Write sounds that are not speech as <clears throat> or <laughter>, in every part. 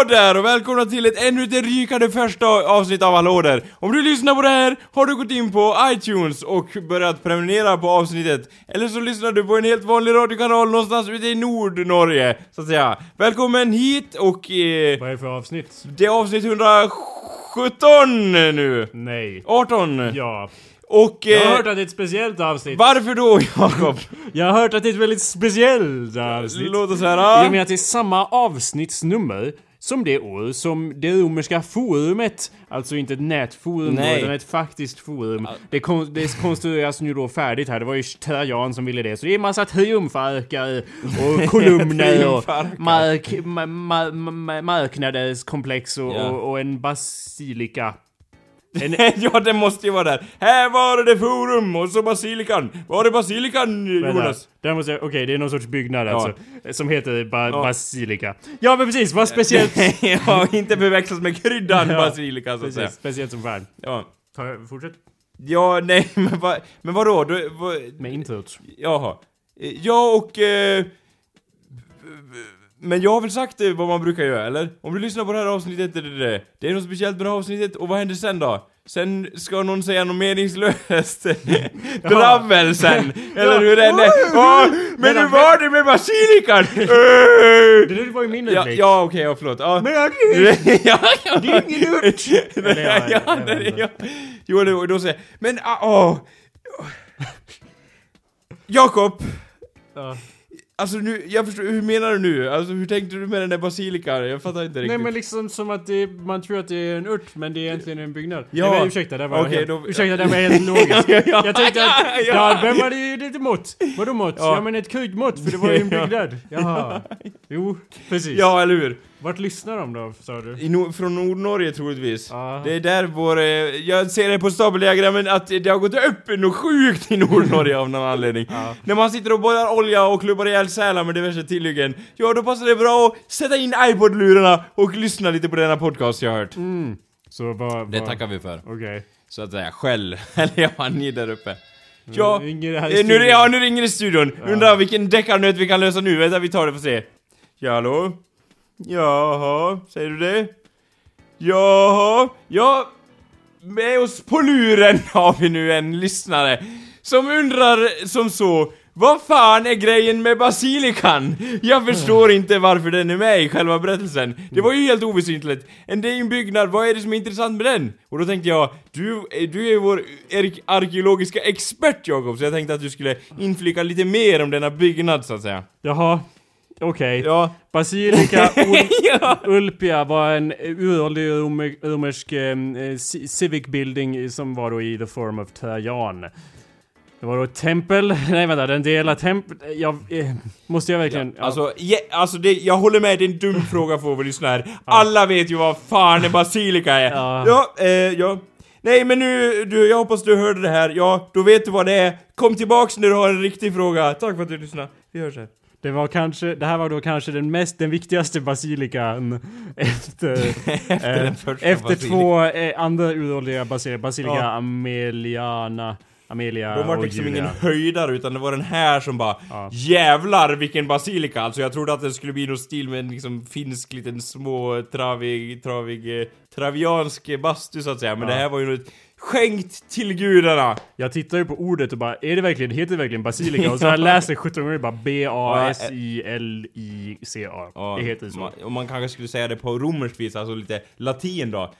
Hallå där och välkomna till ett ännu ett rykande första avsnitt av Hallå där! Om du lyssnar på det här har du gått in på iTunes och börjat prenumerera på avsnittet. Eller så lyssnar du på en helt vanlig radiokanal någonstans ute i Nordnorge, så att säga. Välkommen hit och... Eh, Vad är det för avsnitt? det är avsnitt 117 nu! Nej. 18! Ja. Och... Jag har Eh, hört att det är ett speciellt avsnitt. varför då, Jakob? <laughs> Jag har hört att det är ett väldigt speciellt avsnitt. Låt oss I höra. och med att det är samma avsnittsnummer som det år som det romerska forumet, alltså inte ett nätforum Nej. utan ett faktiskt forum. Det, kon- det konstrueras nu då färdigt här, det var ju Trajan som ville det. Så det är en massa triumfarkar och <laughs> kolumner och mark, ma- ma- ma- marknadskomplex och, Ja. och, och en basilika. En, <laughs> ja, det måste ju vara där. Här var det forum och så basilikan. Var är basilikan, Jonas? där måste jag, okej det är någon sorts byggnad Ja. alltså. Som heter ba, Ja. basilika. Ja men precis, vad speciellt... <laughs> ja, inte förväxlas med kryddan Ja, basilika så att säga. precis, speciellt som fan. Ja. Ta, fortsätt Ja, nej, men vad, men vadå? Du, vad, med introt. jaha. Ja, och... Eh, men jag har väl sagt vad man brukar göra, eller? Om du lyssnar på det här avsnittet, det, det, det, det är något speciellt med det här avsnittet, och vad händer sen då? Sen ska någon säga något meningslöst <laughs> dravel sen, <laughs> eller hur den är. Åh, <laughs> men hur var det med basilikan? Det där var ju min ja, ja okej, ja, förlåt. Ja. Men jag... ja, ja. Det är ingen ört! Eller ja, ja, jag det vet är inte. ja. Jo, då, då säger jag, men ah, åh. Jakob, Ja. Alltså nu, jag förstår, hur menar du nu? Alltså hur tänkte du med den där basilikan? Jag fattar inte Nej riktigt. men liksom som att det, man tror att det är en ört men det är egentligen en byggnad. Ja. Nej, men ursäkta, det var Okej, helt, då- ursäkta, det var helt <laughs> logiskt. Ja, ja, Jag tänkte att, ja, ja, var det ju lite mått? Vadå mått? Ja. Ja. men ett kryddmått för det var ju en <laughs> byggnad. Jaha. <laughs> Jo, precis. Ja, eller hur? Vart lyssnar de då, sa du? I no från Nordnorge troligtvis. Ja. Det är där vår, eh, jag ser det på stapeldiagrammen att det har gått upp något sjukt i Nordnorge av någon anledning. <laughs> Ja. När man sitter och borrar olja och klubbar ihjäl sälar med diverse tillhyggen, ja då passar det bra att sätta in iPod-lurarna och lyssna lite på denna podcast jag har hört. Mm. Så vad... Det tackar vi för. Okej. Så att säga, skäll. <laughs> Eller ja, ni där uppe. Ja, eh, nu, studion. ja, nu ringer det i studion. Undrar vilken deckarnöt vi kan lösa nu. Vänta, vi tar det för att se. Ja, hallå? Jaha, säger du det? Jaha, ja... Med oss på luren <laughs> har vi nu en lyssnare som undrar som så vad fan är grejen med basilikan? Jag förstår inte varför den är med i själva berättelsen. Det var ju helt oväsentligt. En- Det är en byggnad, vad är det som är intressant med den? Och då tänkte jag, du, du är ju vår ar- arkeologiska expert Jakob, så jag tänkte att du skulle inflika lite mer om denna byggnad så att säga. Jaha. Okej. Ja. Basilika <laughs> Ul- ja. Ulpia var en uråldrig romer- romersk ci- civic building som var då i the form of Trajan. Det var då ett tempel, <laughs> nej vänta, den delar tempel, jag, eh, måste jag verkligen... Ja, Alltså, ja, alltså det, jag håller med, det är en dum fråga för vår lyssnare. <laughs> Alla vet ju vad fan en basilika är. Ja. Ja, eh, ja. Nej men nu, du, jag hoppas du hörde det här. Ja, då vet du vad det är. Kom tillbaks när du har en riktig fråga. Tack för att du lyssnade. Vi hörs här. Det var kanske, det här var då kanske den mest, den viktigaste basilikan efter... <laughs> efter första Efter basilikan. två eh, andra uråldriga basilika, basilika Ja. Ameliana, Amelia De var liksom Julia. ingen höjdare utan det var den här som bara Ja. Jävlar vilken basilika! Alltså jag trodde att det skulle bli någon stil med en liksom finsk liten små travig, travig, eh, traviansk bastu så att säga. Men Ja. det här var ju något skänkt till gudarna! Jag tittar ju på ordet och bara, är det verkligen, heter det verkligen basilika? Och så har jag läst det 17 gånger bara B-A-S-I-L-I-C-A. Ja, Det heter så. man- Och man kanske skulle säga det på romerskt vis, alltså lite latin då.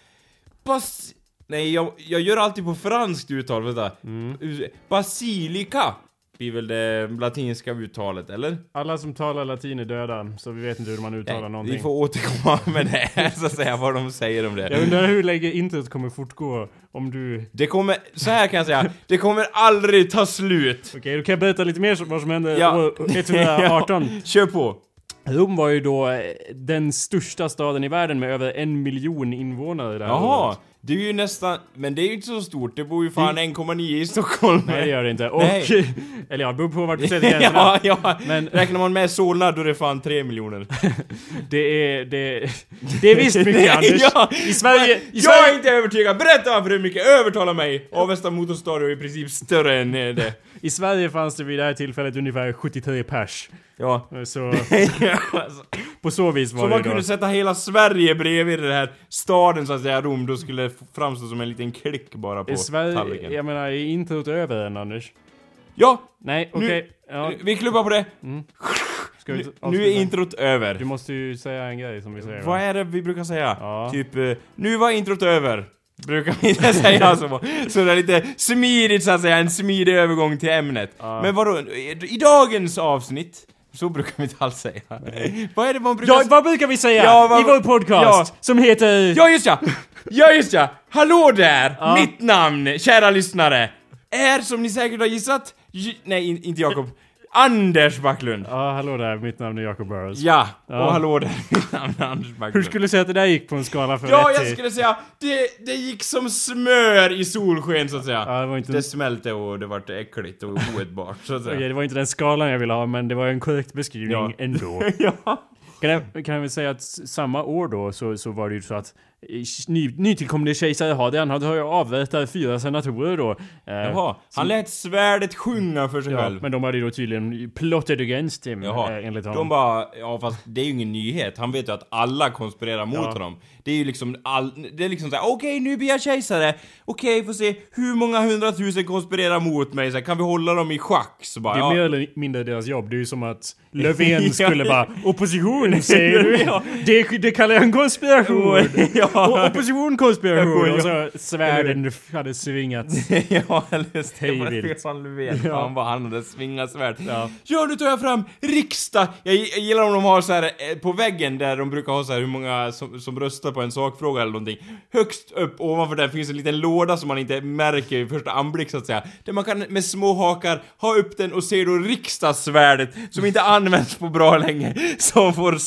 Bas... Nej, jag, jag gör alltid på franskt uttal, vänta. Mm. Basilika blir väl det latinska uttalet, eller? Alla som talar latin är döda, så vi vet inte hur man uttalar Nej, någonting. vi får återkomma med det <laughs> så att säga, vad de säger om det. Jag undrar hur länge introt kommer fortgå om du... Det kommer, så här kan jag säga, det kommer aldrig ta slut. Okej, då kan jag berätta lite mer om vad som hände Ja. år 118. <laughs> Kör på. Rom var ju då den största staden i världen med över en miljon invånare det här Jaha, året. Det är ju nästan, men det är ju inte så stort, det bor ju fan 1,9 i Stockholm. Nej det gör det inte. Och... Nej. <laughs> Eller ja, beror på vart du sätter <laughs> gränserna. ja, ja. Men- Räknar man med Solna då är det fan 3 miljoner. <laughs> Det är... Det, det är visst mycket Anders. ja, I Sverige... I jag Sverige är inte övertygad, berätta varför det är mycket, övertala mig! Avesta Motorstad är i princip större än det. I Sverige fanns det vid det här tillfället ungefär 73 pers. Ja. Så... <laughs> alltså, på så vis var Så det man då. kunde sätta hela Sverige bredvid den här staden så att säga, Rom, då skulle det framstå som en liten klick bara på Är Sverige, tallriken. jag menar, är introt över än Anders? Ja! Nej, okej. Ja, Vi klubbar på det. vi Nu, nu är introt över. Du måste ju säga en grej som vi säger. Vad är det vi brukar säga? Ja. Typ, eh, nu var introt över. Brukar vi inte säga så. Så det är lite smidigt så att säga, en smidig övergång till ämnet. Ja. Men vadå, i dagens avsnitt, så brukar vi inte alls säga. Vad är det man brukar Ja, vad brukar vi säga Ja, vad- i vår podcast? Ja. Som heter... Ja just ja! Ja just ja! Hallå där! Ja. Mitt namn, kära lyssnare, är som ni säkert har gissat, J- nej in, inte Jakob, Anders Backlund. Ja, hallå där, mitt namn är Jacob Burrows. Ja, Ja. och hallå där, <laughs> mitt namn är Anders Backlund. Hur skulle du säga att det där gick på en skala från Ja, 1 jag till... skulle säga, det, det gick som smör i solsken så att säga. Ja, det var inte... Det smälte och det vart äckligt och oätbart så att Okej, säga. det var inte den skalan jag ville ha, men det var en korrekt beskrivning Ja. ändå. <laughs> ja. Kan jag, kan jag väl säga att s- samma år då så, så var det ju så att ny, nytillkomne kejsare Hadrian hade ju avrättat fyra senatorer då. Eh, Jaha, han lät svärdet sjunga för sig ja, själv. men de hade ju då tydligen plotted against him, Jaha, eh, enligt honom. de bara, ja fast det är ju ingen nyhet. Han vet ju att alla konspirerar mot Ja. honom. Det är ju liksom all, det är liksom såhär, okej nu blir jag kejsare, okej får se hur många hundratusen konspirerar mot mig, så här, kan vi hålla dem i schack? Så bara, Det är ja. mer eller mindre deras jobb. Det är ju som att Löfven <laughs> skulle bara Opposition säger du? Ja. Det, det kallar jag en konspiration! ja. Opposition konspiration! Ja. Och så svärden hade svingat. <laughs> ja, just det. Hej var vilt. Stefan Löfven. Ja. Han bara, han hade svingat svärd. Ja. Ja, nu tar jag fram riksdag! Jag, jag gillar om de har så här eh, på väggen där de brukar ha så här hur många som, som röstar på en sakfråga eller någonting. Högst upp ovanför där finns en liten låda som man inte märker i första anblick så att säga. Där man kan med små hakar ha upp den och se då riksdagssvärdet som inte används på bra länge. Som får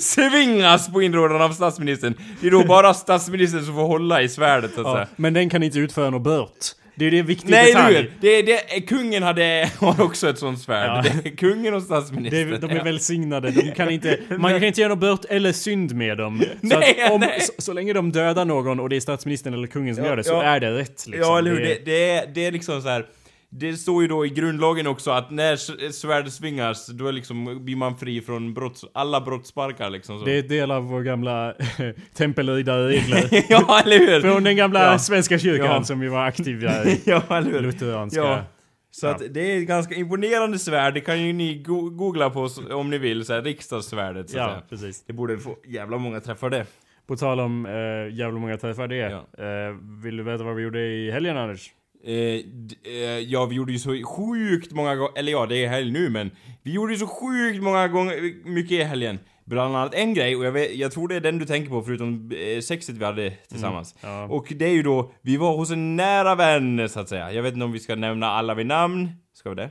svingas på inrådan av statsministern. Det är då bara statsministern som får hålla i svärdet så att Ja, säga. men den kan inte utföra något bört. Det är det en viktig Nej, detalj. du! Det, det, kungen hade, <laughs> har också ett sånt svärd. Ja. Det kungen och Det statsministern. är, de är Ja. välsignade, de kan inte, man kan inte göra något bört eller synd med dem. Så, Nej, om, nej. så, så länge de dödar någon och det är statsministern eller kungen som Ja, gör det, så är det rätt liksom. Ja, eller hur? Det- Det, det, är, det är liksom så här. Det står ju då i grundlagen också att när svärdet svingas, då är liksom, blir man fri från brotts, alla brottsparkar liksom så. Det är del av vår gamla <laughs> tempelriddarregler. <laughs> ja, eller hur? Från den gamla Ja. svenska kyrkan Ja. som ju var aktiv i <laughs> ja, eller hur? lutheranska. Ja. Så Ja. att det är ett ganska imponerande svärd, det kan ju ni go- googla på om ni vill, så här, riksdagssvärdet så att Ja, säga. precis. Det borde få jävla många träffar det. På tal om äh, jävla många träffar det. Eh, vill du veta vad vi gjorde i helgen Anders? Eh, eh, ja, vi gjorde ju så sjukt många gånger, eller ja, det är helg nu men Vi gjorde ju så sjukt många gånger, mycket i helgen Bland annat en grej, och jag, vet, jag tror det är den du tänker på förutom eh, sexet vi hade tillsammans Ja. Och det är ju då, vi var hos en nära vän så att säga Jag vet inte om vi ska nämna alla vid namn, ska vi det?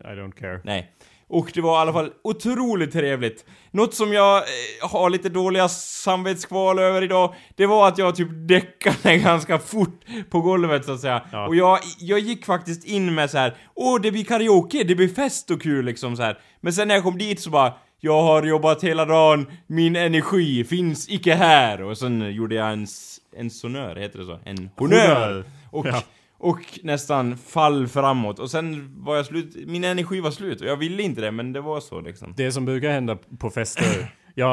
I don't care. Nej. Och det var i alla fall otroligt trevligt. Något som jag eh, har lite dåliga samvetskval över idag, det var att jag typ däckade <laughs> ganska fort på golvet så att säga. Ja. Och jag, jag gick faktiskt in med så här: åh det blir karaoke, det blir fest och kul liksom så här. Men sen när jag kom dit så bara, jag har jobbat hela dagen, min energi finns icke här. Och sen gjorde jag en, en sonör, heter det så? En honör! Honör. Och Ja och nästan fall framåt och sen var jag slut, min energi var slut och jag ville inte det men det var så liksom. Det som brukar hända på fester. Jag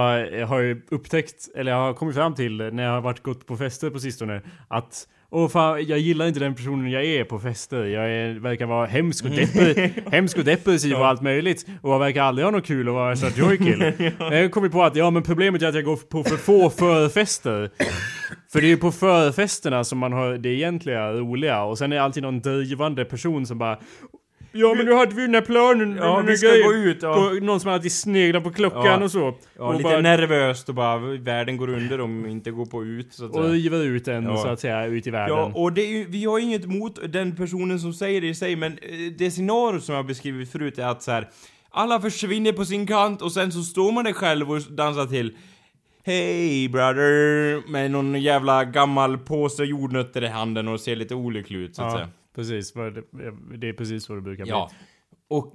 har ju upptäckt, eller jag har kommit fram till när jag har varit gått på fester på sistone, att Åh fan, jag gillar inte den personen jag är på fester. Jag är, verkar vara hemsk och, depp, <laughs> hemsk och depressiv och allt möjligt. Och jag verkar aldrig ha något kul och vara så joykill. <laughs> Men jag kommit på att ja men problemet är att jag går på för få förfester. För det är ju på förfesterna som man har det egentliga roliga. Och sen är det alltid någon drivande person som bara Ja men nu hade vi den här planen. Ja, den vi ska grejen." gå ut, ja. På, någon som alltid sneglar på klockan Ja. och så. Ja, och lite bara, nervöst och bara världen går under om vi inte går på ut så att och river ut en Ja. så att säga ut i världen. Ja, och det är ju, vi har inget emot den personen som säger det i sig, men eh, det scenario som jag beskrivit förut är att så här. Alla försvinner på sin kant och sen så står man där själv och dansar till Hey brother, med någon jävla gammal påse jordnötter i handen och ser lite olycklig ut så att Ja, säga. Precis. Vad det, det är precis så det brukar Ja. bli. Och,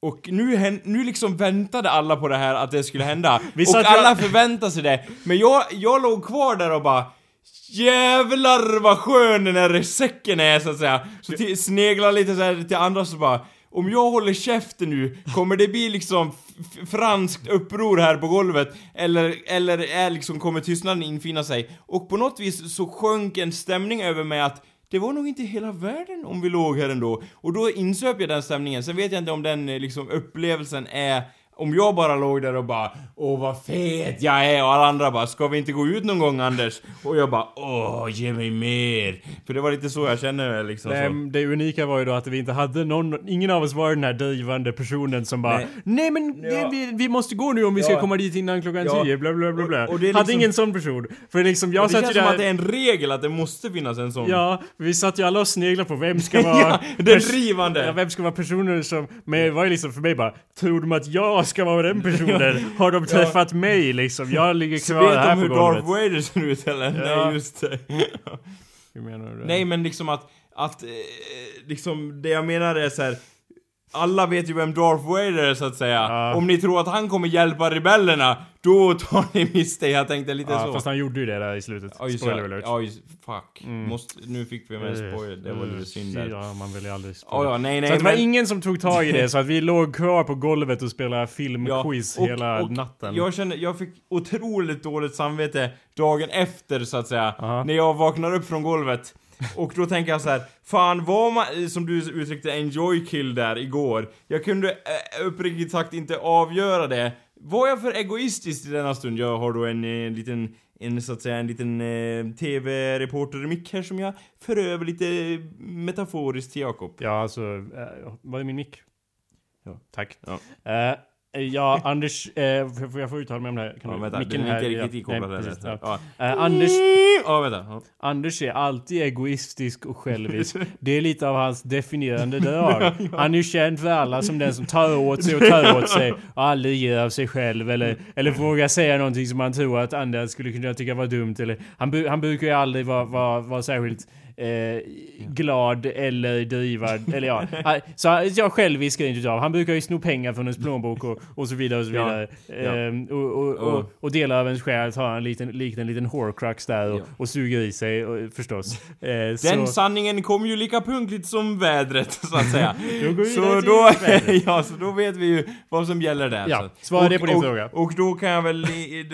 och nu, hän- nu liksom väntade alla på det här att det skulle hända. Vi <laughs> och alla förväntade sig det. Men jag, jag låg kvar där och bara Jävlar vad skön den här säcken är så att säga. Så till, sneglar lite så här till andra så bara om jag håller käften nu, kommer det bli liksom franskt uppror här på golvet? Eller, eller är liksom, kommer tystnaden infinna sig? Och på något vis så sjönk en stämning över mig att det var nog inte hela världen om vi låg här ändå. Och då insöp jag den stämningen. Sen vet jag inte om den eh, liksom upplevelsen är om jag bara låg där och bara Åh vad fet jag är och alla andra bara Ska vi inte gå ut någon gång Anders? Och jag bara Åh ge mig mer! För det var lite så jag känner liksom Det, så. det unika var ju då att vi inte hade någon, ingen av oss var den här drivande personen som bara Nej. Nej, men Ja. det, vi, vi måste gå nu om vi ska Ja. komma dit innan klockan Ja. tio, bla bla bla bla. Och- och det är Hade liksom- ingen sån person. För liksom jag Och det satt känns ju som där... att det är en regel att det måste finnas en sån. Ja, vi satt ju alla och sneglade på vem ska <laughs> vara... Ja, den drivande. Ja, vem ska vara personen som... Men det var ju liksom för mig bara, tror de att jag ska vara den personen? Har de träffat mig liksom? Jag ligger kvar vet här de hur på golvet. Darth Vader ser ut eller? Ja. Nej just det. Hur menar du? Nej men liksom att, att eh, liksom det jag menar är så här. Alla vet ju vem Darth Vader är så att säga. Ja. Om ni tror att han kommer hjälpa rebellerna, då tar ni miste. Jag tänkte lite Ja, så. fast han gjorde ju det där i slutet. Ja, just Spoiler alert. Ja, just, fuck. Mm. Måste, nu fick vi med en spoiler, det var lite synd där. Ja, man vill ju aldrig Ja, ja, nej, nej, Så att det var men- ingen som tog tag i det, så att vi låg kvar på golvet och spelade filmquiz och- hela och natten. Jag kände, jag fick otroligt dåligt samvete dagen efter så att säga. Aha. När jag vaknar upp från golvet. Och då tänker jag så här, fan var man, som du uttryckte, en joy kill där igår. Jag kunde eh, uppriktigt sagt inte avgöra det. Var jag för egoistisk i denna stund? Jag har då en, eh, liten, en så att säga, en liten eh, TV-reporter-mick här som jag för över lite metaforiskt till Jakob. Ja, alltså, äh, vad är min mick? Ja, tack. Ja. Eh, ja, Anders, eh, får jag få uttala mig om det här? Kan Ja, vänta, micken den är inte riktigt ikopplad Ja. ja. Ja. Eh, Anders, Ja, vänta. Anders är alltid egoistisk och självisk. <laughs> Det är lite av hans definierande <laughs> drag. Han är ju känd för alla som den som tar åt sig och tar åt sig <laughs> och aldrig ger av sig själv eller, eller vågar säga någonting som han tror att andra skulle kunna tycka var dumt eller han, bu- han brukar ju aldrig vara, vara, vara särskilt eh, glad eller drivad <laughs> eller ja. Han- Så jag självisk är inte utav. Han brukar ju sno pengar från ens plånbok och, och så vidare och så vidare. Ja. Ehm, och, och, och, och delar av ens själ tar han liten, likt en liten horcrux där och, Ja. och suger i sig och, förstås. Eh, Den så, sanningen kom ju lika punktligt som vädret, <laughs> så att säga. <laughs> Då så, då, ja, så då vet vi ju vad som gäller där. Ja, svara det på din fråga. Och då kan jag väl,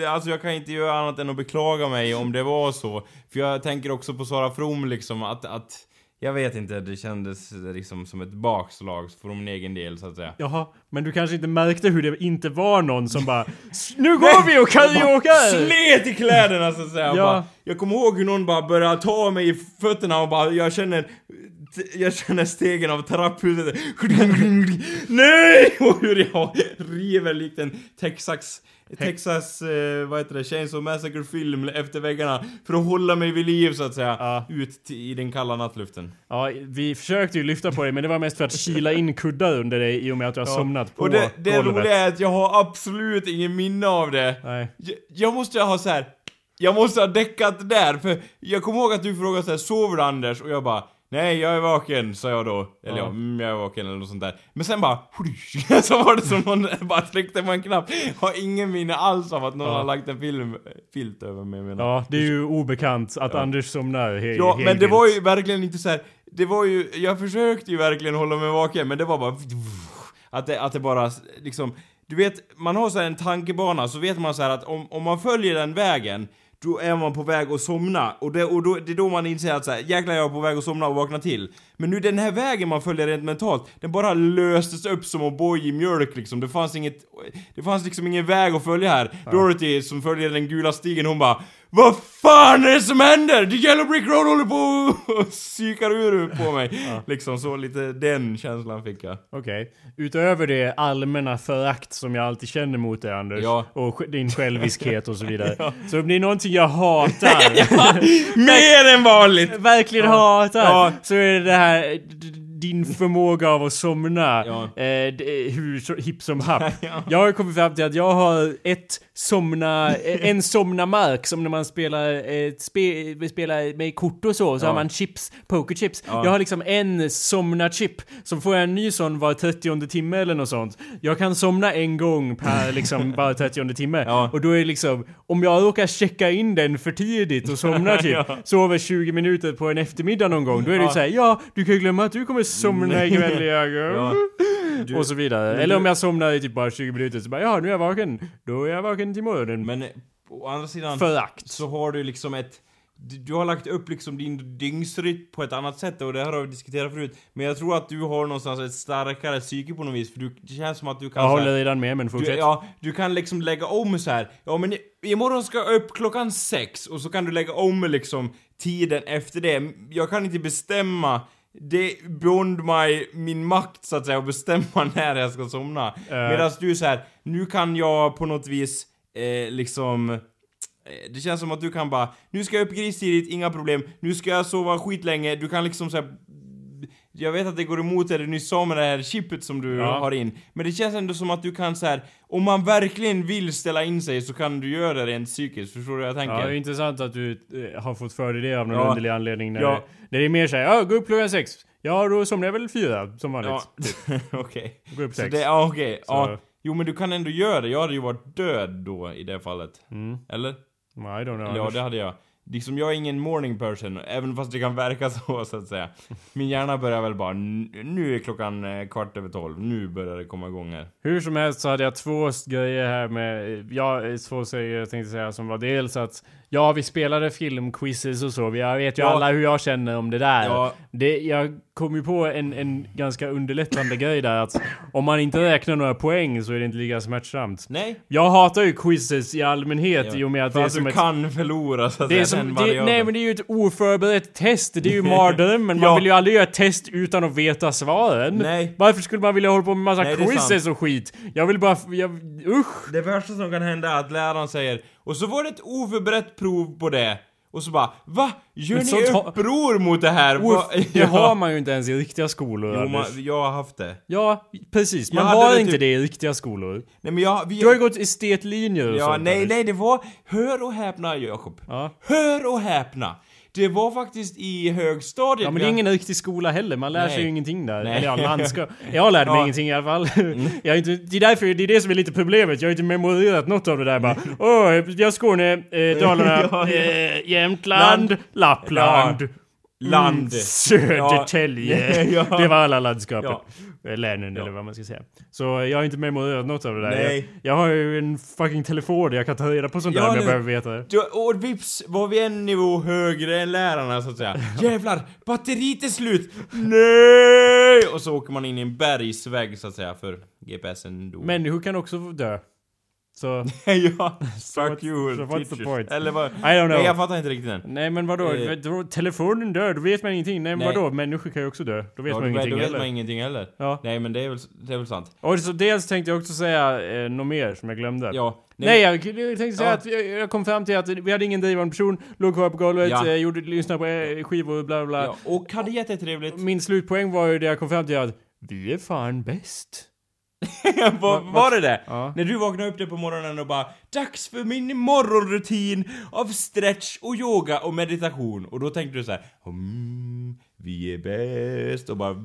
alltså jag kan inte göra annat än att beklaga mig om det var så. För jag tänker också på Sara From liksom, att, att jag vet inte, det kändes liksom som ett bakslag för min egen del så att säga. Jaha, men du kanske inte märkte hur det inte var någon som bara "S- Nu går vi och karaoke! Slet i kläderna så att säga. Ja. Bara, jag kommer ihåg hur någon bara började ta mig i fötterna och bara, jag känner jag känner stegen av trapphuset. <laughs> Nej! Och hur jag river likt en Texas Texas, eh, vad heter det, Chainsaw Massacre-film efter väggarna för att hålla mig vid liv så att säga, Ja. ut i den kalla nattluften. Ja, vi försökte ju lyfta på dig men det var mest för att kila in kuddar under dig i och med att du har somnat på Och det, det roliga är att jag har absolut ingen minne av det. Nej. Jag, jag måste ha så här. Jag måste ha däckat där, för jag kommer ihåg att du frågade så här, sover Anders? Och jag bara Nej, jag är vaken, sa jag då. Eller ja, mm, jag är vaken eller något sånt där. Men sen bara, <laughs> så var det som någon <laughs> bara tryckte på en knapp. Har ingen minne alls av att någon Ja. har lagt en film, filt över mig menar. Ja, det är ju obekant att Ja. Anders somnar he- Ja, helt men det var ju verkligen inte så här. Det var ju, jag försökte ju verkligen hålla mig vaken, men det var bara... Att det, att det bara liksom... Du vet, man har så här en tankebana, så vet man så här att om, om man följer den vägen, då är man på väg att somna. Och, det, och då, det är då man inser att så här, jäklar jag är på väg att somna och vakna till. Men nu den här vägen man följer rent mentalt, den bara löstes upp som O'boy i mjölk liksom. Det fanns inget, det fanns liksom ingen väg att följa här. Dorothy som följer den gula stigen, hon bara Vad fan är det som händer? The Yellow Brick Road håller på och psykar ur på mig. <laughs> Liksom så lite den känslan fick jag. Okej. Utöver det allmänna förakt som jag alltid känner mot dig Anders, Ja. och din <laughs> själviskhet och så vidare. Så om det är någonting jag hatar, <laughs> Mer än vanligt! verkligen hatar, Ja. så är det det här din förmåga av att somna Ja. eh, hur så, hipp som happ. Jag har kommit fram till att jag har ett somna, eh, en somna-mark som när man spelar, eh, spe, spelar med kort och så, så Ja. har man chips, pokerchips. Ja. Jag har liksom en somna-chip, så får jag en ny sån var 30 timme eller något sånt. Jag kan somna en gång per liksom <laughs> bara 30 timme. Ja. Och då är liksom, om jag råkar checka in den för tidigt och somnar <laughs> typ, Ja. sover 20 minuter på en eftermiddag någon gång, då är det ju såhär, ja, du kan ju glömma att du kommer somna ikväll. <laughs> Ja. du, och så vidare. Eller om jag somnar i typ bara 20 minuter så bara ja, nu är jag vaken. Då är jag vaken till morgonen. Men eh, å andra sidan Förakt. så har du liksom ett... Du, du har lagt upp liksom din dygnsrytm på ett annat sätt och det här har vi diskuterat förut. Men jag tror att du har någonstans ett starkare psyke på något vis för du, det känns som att du kan Jag håller redan med men du, fortsätt. ja, du kan liksom lägga om så här. Ja men imorgon ska jag upp klockan sex och så kan du lägga om liksom tiden efter det. Jag kan inte bestämma det är beyond my, min makt så att säga, att bestämma <laughs> när jag ska somna. Eh. Medan du så här, nu kan jag på något vis eh, liksom... eh, Det känns som att du kan bara, nu ska jag upp gristidigt, inga problem, nu ska jag sova skitlänge, du kan liksom såhär jag vet att det går emot det du nyss sa med det här chippet som du Ja. har in, men det känns ändå som att du kan så här. om man verkligen vill ställa in sig så kan du göra det rent psykiskt, förstår du vad jag tänker? Ja, det är intressant att du eh, har fått för dig det av någon Ja. underlig anledning. När, Ja. det, när det är mer såhär, ja gå upp klockan sex. Ja, då somnar jag väl fyra, som vanligt. Ja, <laughs> okej. Gå upp Så sex. det, ja okej, Så- ja. Jo men du kan ändå göra det, jag hade ju varit död då i det fallet. Mm. Eller? I don't know. Eller ja, det hade jag. Liksom, jag är ingen morning person, även fast det kan verka <laughs> så, så att säga. Min hjärna börjar väl bara, "N- nu är klockan eh, kvart över tolv, nu börjar det komma igång här. Hur som helst så hade jag två grejer här med, ja, två grejer jag tänkte säga som var dels att Ja, vi spelade filmquizzes och så. Jag vet ju Ja. alla hur jag känner om det där. Ja. Det, jag kom ju på en, en ganska underlättande grej där att om man inte räknar några poäng så är det inte lika smärtsamt. Nej. Jag hatar ju quizzes i allmänhet Ja. i och med att För det är att som du ett... kan förlora så att Det är som, det, nej men det är ju ett oförberett test, det är ju <laughs> mardrömmen. Man vill ju aldrig göra ett test utan att veta svaren. Nej. Varför skulle man vilja hålla på med massa Nej, quizzes och skit? Jag vill bara, jag, usch! Det värsta som kan hända är att läraren säger Och så var det ett oförberett prov på det Och så bara Va? Gör Men ni uppror mot det här? Uff, <laughs> det har man ju inte ens i riktiga skolor Jo, man, jag har haft det. Ja, precis. Man har det inte typ- det i riktiga skolor. Nej men jag... Vi, Du har ju gått estetlinjer och Ja, sånt, nej, Anders. nej, det var... Hör och häpna, Jakob. Ja. Hör och häpna! Det var faktiskt i högstadiet. Ja men det är ingen riktig skola heller, man lär sig Nej. ju ingenting där. Nej. Eller ja, man ska... <laughs> Jag lärde mig Ja. ingenting i alla fall. <laughs> Jag är inte, det är därför, det är det som är lite problemet. Jag har inte memorerat något av det där bara. <laughs> Åh, vi har Skåne, eh, Dalarna, Ja, ja. eh, Jämtland, Lappland. Land. Mm, Södertälje. <laughs> Ja. <laughs> Det var alla landskapen. Ja. Eh, Länen eller vad man ska säga. Så jag har inte memorerat något av det där. Nej. Jag, jag har ju en fucking telefon där jag kan ta reda på sånt Ja, där om jag behöver veta det. Du, och vips var vi en nivå högre än lärarna så att säga. <laughs> Jävlar, batteriet är slut! Nej! Och så åker man in i en bergsvägg så att säga för GPSen dog. Människor kan också dö. Så... <laughs> ja, <laughs> fuck you so what's the point? Eller vad? I don't know. Nej jag fattar inte riktigt den. Nej men vadå? Eh. Då- Telefonen dör, då vet man ingenting. Nej men Nej. vadå? Människor kan ju också dö. Då vet Ja, man då, ingenting då vet heller. man ingenting heller. Ja. Nej men det är väl, det är väl sant. Och så dels tänkte jag också säga eh, något mer som jag glömde. Ja. Nej, jag, jag tänkte säga Ja. att jag, jag kom fram till att vi hade ingen drivande person, låg kvar på golvet, Ja. eh, gjorde, lyssnade på eh, skivor, bla bla. ja. Och hade jättetrevligt. Min slutpoäng var ju det jag kom fram till att vi är fan bäst. <laughs> var, var det det? Ja. När du vaknade upp det på morgonen och bara Dags för min morgonrutin av stretch och yoga och meditation. Och då tänkte du så här, mm, vi är bäst och bara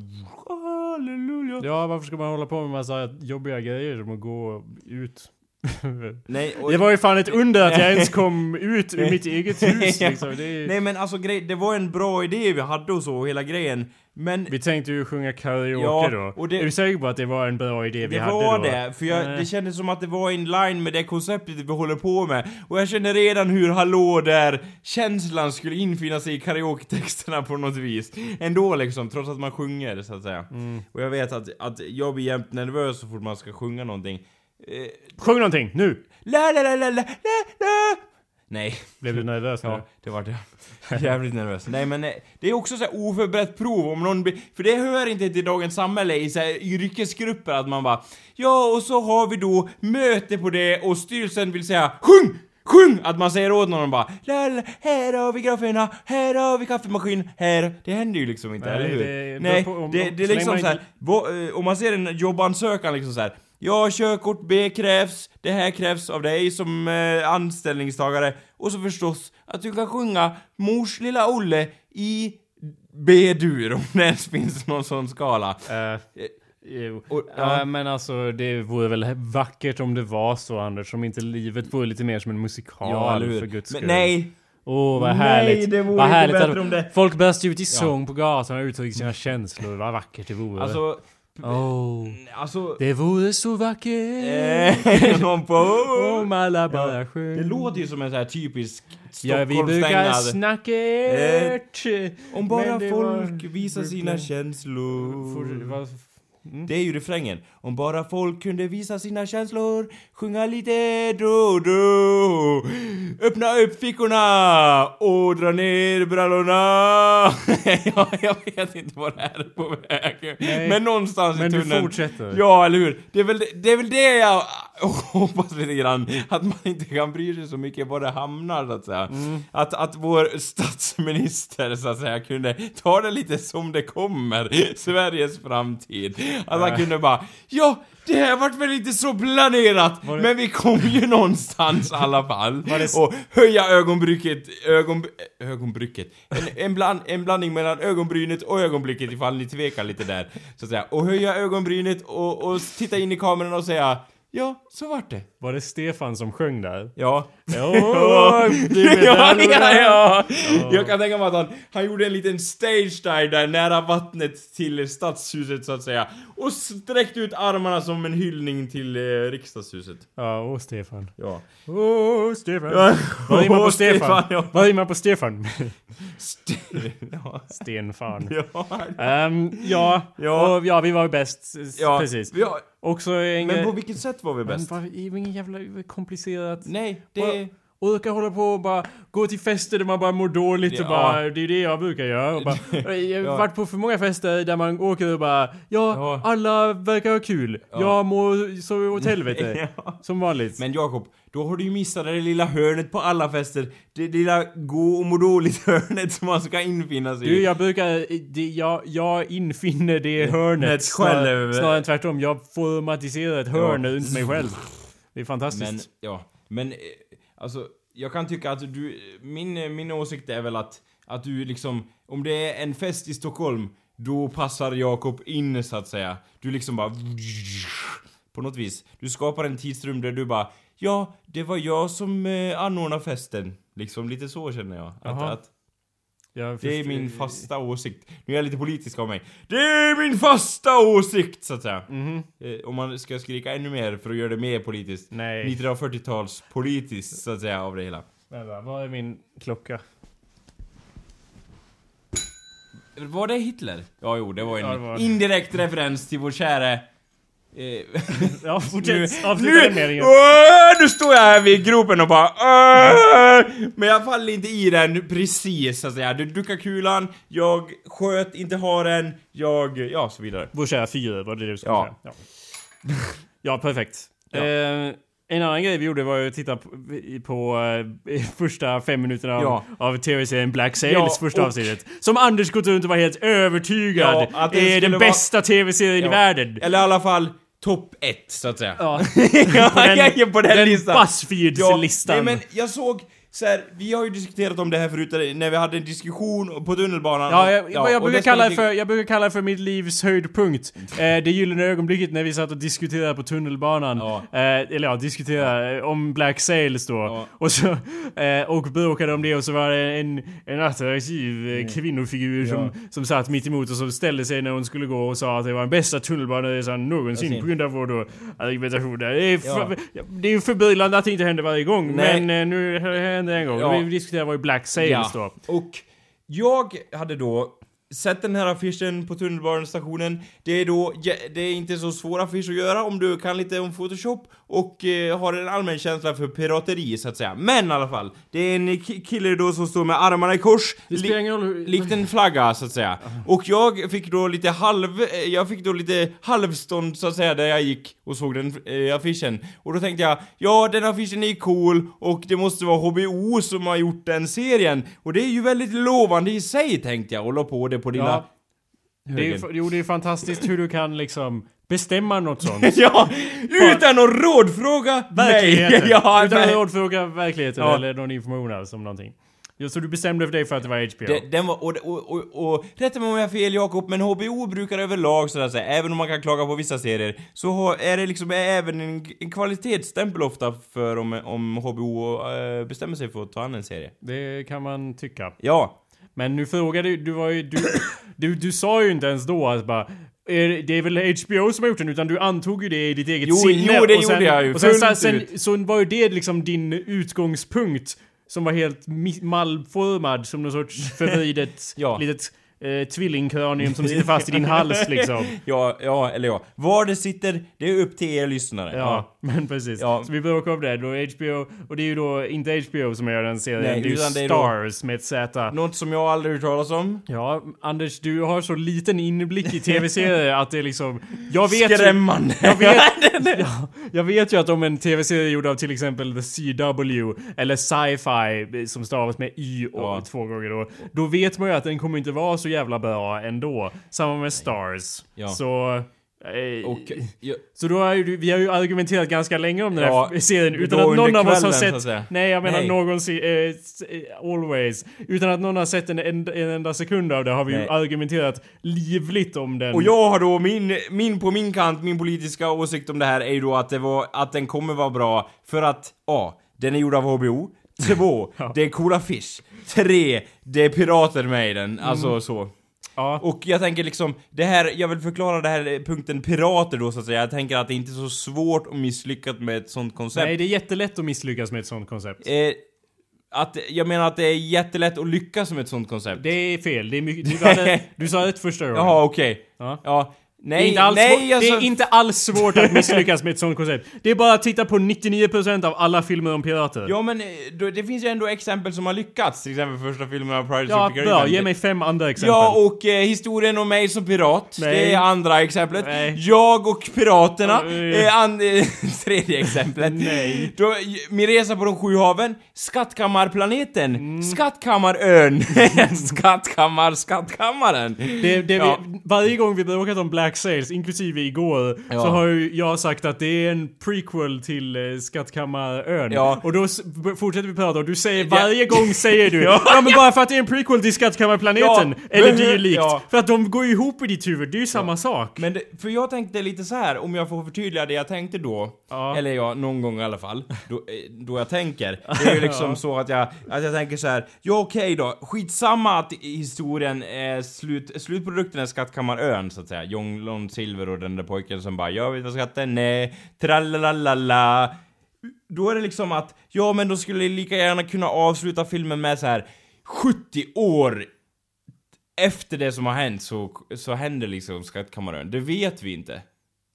halleluja. Ja, varför ska man hålla på med massa jobbiga grejer som att gå ut? <laughs> Nej, och, Det var ju fan ett under att jag ens <laughs> kom ut ur mitt eget hus <laughs> liksom. det är, Nej men alltså grej, det var en bra idé vi hade och så, hela grejen. Men Vi tänkte ju sjunga karaoke Ja, då. och det- är du säker på att det var en bra idé vi det hade var då? det, för jag, Nej. det kändes som att det var in line med det konceptet vi håller på med. Och jag känner redan hur hallå där känslan skulle infinna sig i karaoke-texterna på något vis. Ändå liksom, trots att man sjunger så att säga. Mm. Och jag vet att, att jag blir jämt nervös så fort man ska sjunga någonting. Eh, Sjung någonting, nu! la la la la la la Nej. Blev du nervös nu? Ja, det var det. Jävligt nervös. Nej men eh, det är också så här oförberett prov om någon blir, För det hör inte till dagens samhälle i så här yrkesgrupper att man bara Ja och så har vi då möte på det och styrelsen vill säga SJUNG! Sjung! Att man säger åt någon bara la, la, Här har vi grafferna, här har vi kaffemaskin, här Det händer ju liksom inte, Nej, eller hur? det- Nej, det, om- det är liksom man så här, inte- vad, eh, om man ser en jobbansökan liksom så här. Ja, körkort B krävs, det här krävs av dig som eh, anställningstagare. Och så förstås att du kan sjunga Mors lilla Olle i B-dur, om det ens finns någon sån skala. Eh, jo. Och- ja. ja. men alltså det vore väl vackert om det var så Anders, om inte livet vore lite mer som en musikal eller hur? för guds Men skull. nej! Åh vad Nej, härligt. det vore vad inte härligt bättre att om det- Folk börjar ut i sång på gatan och uttrycker sina känslor, vad vackert det vore. Alltså, Oh, Alltså... det vore så vackert Eh, <laughs> någon på... om alla bara sjöng. Det låter ju som en sån här typisk Ja, vi brukar snacka Eh, ert. Om bara folk var- visar sina känslor. Det var- Det är ju refrängen. Om bara folk kunde visa sina känslor, sjunga lite då då. Öppna upp fickorna och dra ner brallorna. <laughs> ja, jag vet inte vad det här är på väg. Nej. Men någonstans Men i du tunneln. fortsätter. Ja, eller hur? Det är väl det, det, är väl det jag hoppas lite grann. Att man inte kan bry sig så mycket var det hamnar, så att säga. Att, att vår statsminister, så att säga, kunde ta det lite som det kommer. Sveriges framtid. Att han kunde bara, ja, det här vart väl inte så planerat, det- men vi kom ju någonstans i alla fall. Det Och höja ögonbrycket, ögon, ögonbrycket. En, en, bland, en blandning mellan ögonbrynet och ögonblicket ifall ni tvekar lite där. Så att säga. Och höja ögonbrynet och, och titta in i kameran och säga Ja, så vart det. Var det Stefan som sjöng där? Ja. Ja, <laughs> ja, ja, ja. Jag kan tänka mig att han, han gjorde en liten stage dive där nära vattnet till stadshuset så att säga. Och sträckte ut armarna som en hyllning till eh, riksdagshuset. Ja, åh Stefan. Ja. Åh Stefan. Ja. Vad rimmar på Stefan? Ja. Vad rimmar på Stefan? St- ja. Stenfan. Ja. Ehm, ja, Ja. Och, ja, vi var bäst. ja. Precis. Ja. Också en Men på vilket sätt var vi bäst? Men det jävla komplicerat. Nej, Bara- det... Orka hålla på och bara gå till fester där man bara mår dåligt och Ja. bara, det är det jag brukar göra. Och bara, <laughs> jag har varit på för många fester där man åker och bara, ja, Ja. alla verkar ha kul. Ja. Jag mår så åt <laughs> helvete. Ja. Som vanligt. Men Jakob, då har du ju missat det lilla hörnet på alla fester. Det lilla gå och må dåligt-hörnet <laughs> som man ska infinna sig Du, i. jag brukar, det, jag, jag infinner det hörnet själv. snarare än tvärtom. Jag formatiserar ett hörn runt mig själv. Det är fantastiskt. Men, ja. Men, eh, alltså, jag kan tycka att du... Min, min åsikt är väl att, att du liksom... Om det är en fest i Stockholm, då passar Jakob in så att säga. Du liksom bara... På något vis. Du skapar en tidsrum där du bara... Ja, det var jag som eh, anordnade festen. Liksom lite så känner jag. Att, att det är min fasta åsikt. Nu är jag lite politisk av mig. Det är min fasta åsikt, så att säga. Mhm. Eh, om man ska skrika ännu mer för att göra det mer politiskt. Nej. 1940-tals politiskt, så att säga, av det hela. Vänta, vad är min klocka? Var det Hitler? Ja, jo, det var en Ja, det var- indirekt referens till vår käre... Eh, <laughs> Ja, nu, fortsätt. Avsluta nu, meningen. Åh, nu står jag här vid gropen och bara Åh! Men jag faller inte i den precis så att säga. Du duckar kulan, jag sköt inte haren, jag... Ja, så vidare. Vår kära fyra, var det det du skulle Ja. säga? Ja. ja, perfekt. Ja. Eh, en annan grej vi gjorde var att titta på, på eh, första fem minuterna av, Ja. av tv-serien Black Sails Ja, första och- avsnittet. Som Anders gått runt och var helt övertygad Ja, är den skulle vara- bästa tv-serien i världen. Eller i alla fall topp ett, så att säga. Ja. <laughs> ja, På den- jag är på den, den listan. Buzzfeeds-listan. nej, men jag såg så här, vi har ju diskuterat om det här förut när vi hade en diskussion på tunnelbanan. Ja, jag, jag, och brukar kalla det för, jag brukar kalla det för mitt livs höjdpunkt. <laughs> Eh, det gyllene ögonblicket när vi satt och diskuterade på tunnelbanan. Ja. Eh, eller ja, diskuterade eh, om Black Sails då. Ja. Och så, eh, och bråkade om det och så var det en, en attraktiv eh, kvinnofigur som, som satt mitt emot och som ställde sig när hon skulle gå och sa att det var den bästa tunnelbaneresan någonsin Jag ser. på grund av vår då argumentation där. Det är, för, Ja. det är ju förbryllande att det inte händer varje gång. Nej. Men eh, nu hände en gång. Ja. Vi diskuterade var ju Black Sails då. Och jag hade då sett den här affischen på tunnelbanestationen. Det är då, det är inte så svår affisch att göra om du kan lite om Photoshop och eh, har en allmän känsla för pirateri så att säga. Men i alla fall, det är en ki- kille då som står med armarna i kors. Ingen roll. Likt en flagga så att säga. <laughs> Och jag fick då lite halv... eh, Jag fick då lite halvstånd så att säga där jag gick och såg den eh, affischen. Och då tänkte jag, ja den affischen är cool och det måste vara HBO som har gjort den serien. Och det är ju väldigt lovande i sig tänkte jag och la på det på dina... Ja. Det är, jo, det är fantastiskt hur du kan liksom bestämma något sånt. <laughs> Ja, utan att rådfråga Verkligheten. <laughs> ja, Utan att rådfråga verkligheten Ja. eller någon information alls om någonting. Ja, så du bestämde för dig för att det var HBO? Det, den var, och, och, och, och rätta mig om jag har fel Jakob, men HBO brukar överlag sådär säga, även om man kan klaga på vissa serier, så har, är det liksom även en, en kvalitetsstämpel ofta för om, om HBO äh, bestämmer sig för att ta an en serie. Det kan man tycka. Ja. Men nu frågade du, du var ju, du, <clears throat> du, du sa ju inte ens då att bara det är väl HBO som har gjort den, utan du antog ju det i ditt eget Jo, sinne. jo, det och sen, gjorde jag ju, Och sen, sen, sen så var ju det liksom din utgångspunkt. Som var helt mallformad som någon sorts <laughs> förvridet Ja. litet eh, tvillingkranium som <laughs> sitter fast i din hals liksom. Ja, ja, eller ja. Var det sitter, det är upp till er lyssnare. Ja, men precis. Ja. Så vi bråkar om det. Då HBO, och det är ju då inte HBO som gör den serien, Nej, det är ju det är Stars med ett Z. Något som jag aldrig hört talas om. Ja, Anders, du har så liten inblick i tv-serier att det är liksom... Jag vet ju, Skrämmande! jag vet, <laughs> ja, jag vet ju att om en tv-serie gjord av till exempel The CW eller Sci-Fi som stavas med Y och Ja. två gånger då. Då vet man ju att den kommer inte vara så jävla bra ändå. Samma med Stars. Ja. Så... eh, Och, ja, Så då har ju, vi har ju argumenterat ganska länge om den Ja, här serien utan att någon av oss har så sett... Nej, jag menar Nej. någonsin... Eh, eh, always. Utan att någon har sett en, en, en enda sekund av det har vi ju Nej. argumenterat livligt om den. och jag har då min, min, på min kant, min politiska åsikt om det här är ju då att det var, att den kommer vara bra för att, A. Den är gjord av HBO. Två, <laughs> Ja. det är coola fish. Tre, det är pirater med i den. Alltså Mm. så. Ja. Och jag tänker liksom, det här, jag vill förklara det här punkten pirater då så att säga. Jag tänker att det inte är så svårt och misslyckat med ett sånt koncept. Nej, det är jättelätt att misslyckas med ett sånt koncept. Eh, att, jag menar att det är jättelätt att lyckas med ett sånt koncept. Det är fel. Det är mycket... Du, hade, <laughs> du sa rätt första gången. Jaha, okej. Ja. Ja. Det Nej, är, inte alls nej, alltså, det är inte alls svårt att misslyckas med ett sånt koncept. Det är bara att titta på 99% av alla filmer om pirater. Ja men eh, det finns ju ändå exempel som har lyckats, till exempel första filmen av Pirates Ja, of the. Caribbean. Ge mig fem andra exempel. Ja, och eh, historien om mig som pirat, Nej. det är andra exemplet. Nej. Jag och piraterna, är an, eh, <laughs> tredje exemplet. Nej. Då, min resa på de sju haven, Skattkammarplaneten, Mm. Skattkammarön, <laughs> Skattkammar, Skattkammaren. Det, det Ja. vi, varje gång vi bråkat om Black Sails, inklusive igår, Ja. så har ju jag sagt att det är en prequel till eh, Skattkammarön. Ja. Och då fortsätter vi prata och du säger, Ja. varje gång säger du <laughs> Ja. ja, men bara för att det är en prequel till Skattkammarplaneten, Ja. eller dylikt. ja. För att de går ju ihop i ditt huvud, det är ju samma sak. Men det, för jag tänkte lite så här, om jag får förtydliga det jag tänkte då. Ja. Eller ja, någon gång i alla fall. Då, eh, då jag tänker. <laughs> Det är ju liksom Ja. så att jag, att jag tänker så här. Ja okej då, skitsamma att historien är slut, slutprodukten är Skattkammarön så att säga. John Lon Silver och den där pojken som bara jag vet vad skatten är, tralalala. Då är det liksom att, ja men då skulle jag lika gärna kunna avsluta filmen med så här 70 år efter det som har hänt så, så händer liksom Skattkammarön. Det vet vi inte.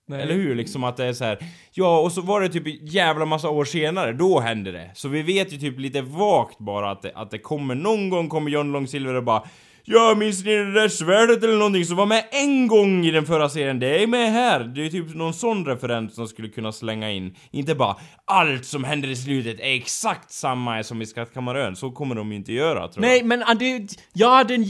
Nej. Eller hur? Liksom att det är så här. Ja, och så var det typ en jävla massa år senare, då hände det. Så vi vet ju typ lite vagt bara att det, att det kommer, någon gång kommer John Longsilver och bara Ja, minns ni det där svärdet eller någonting som var med en gång i den förra serien? Det är med här! Det är typ någon sån referens som skulle kunna slänga in. Inte bara allt som händer i slutet är exakt samma som i Skattkammarön. Så kommer de ju inte göra, tror Nej jag. men ah, det, ja den,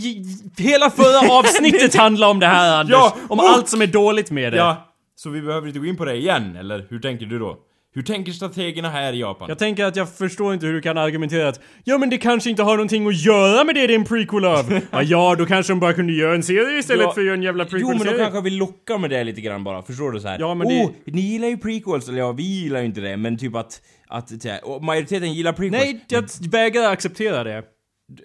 hela förra <laughs> avsnittet handlar om det här Anders. Ja, om och- allt som är dåligt med det. Ja, så vi behöver inte gå in på det igen, eller hur tänker du då? Hur tänker strategerna här i Japan? Jag tänker att jag förstår inte hur du kan argumentera att Ja men det kanske inte har någonting att göra med det det är en prequel av. <laughs> ja, ja då kanske de bara kunde göra en serie istället Ja, för att göra en jävla Jo men då prequel-serie. kanske vi lockar med det lite grann bara, förstår du så här? Ja, men oh, det- ni gillar ju prequels, eller ja, vi gillar ju inte det, men typ att, att, och majoriteten gillar prequels. Nej, jag vägrar acceptera det.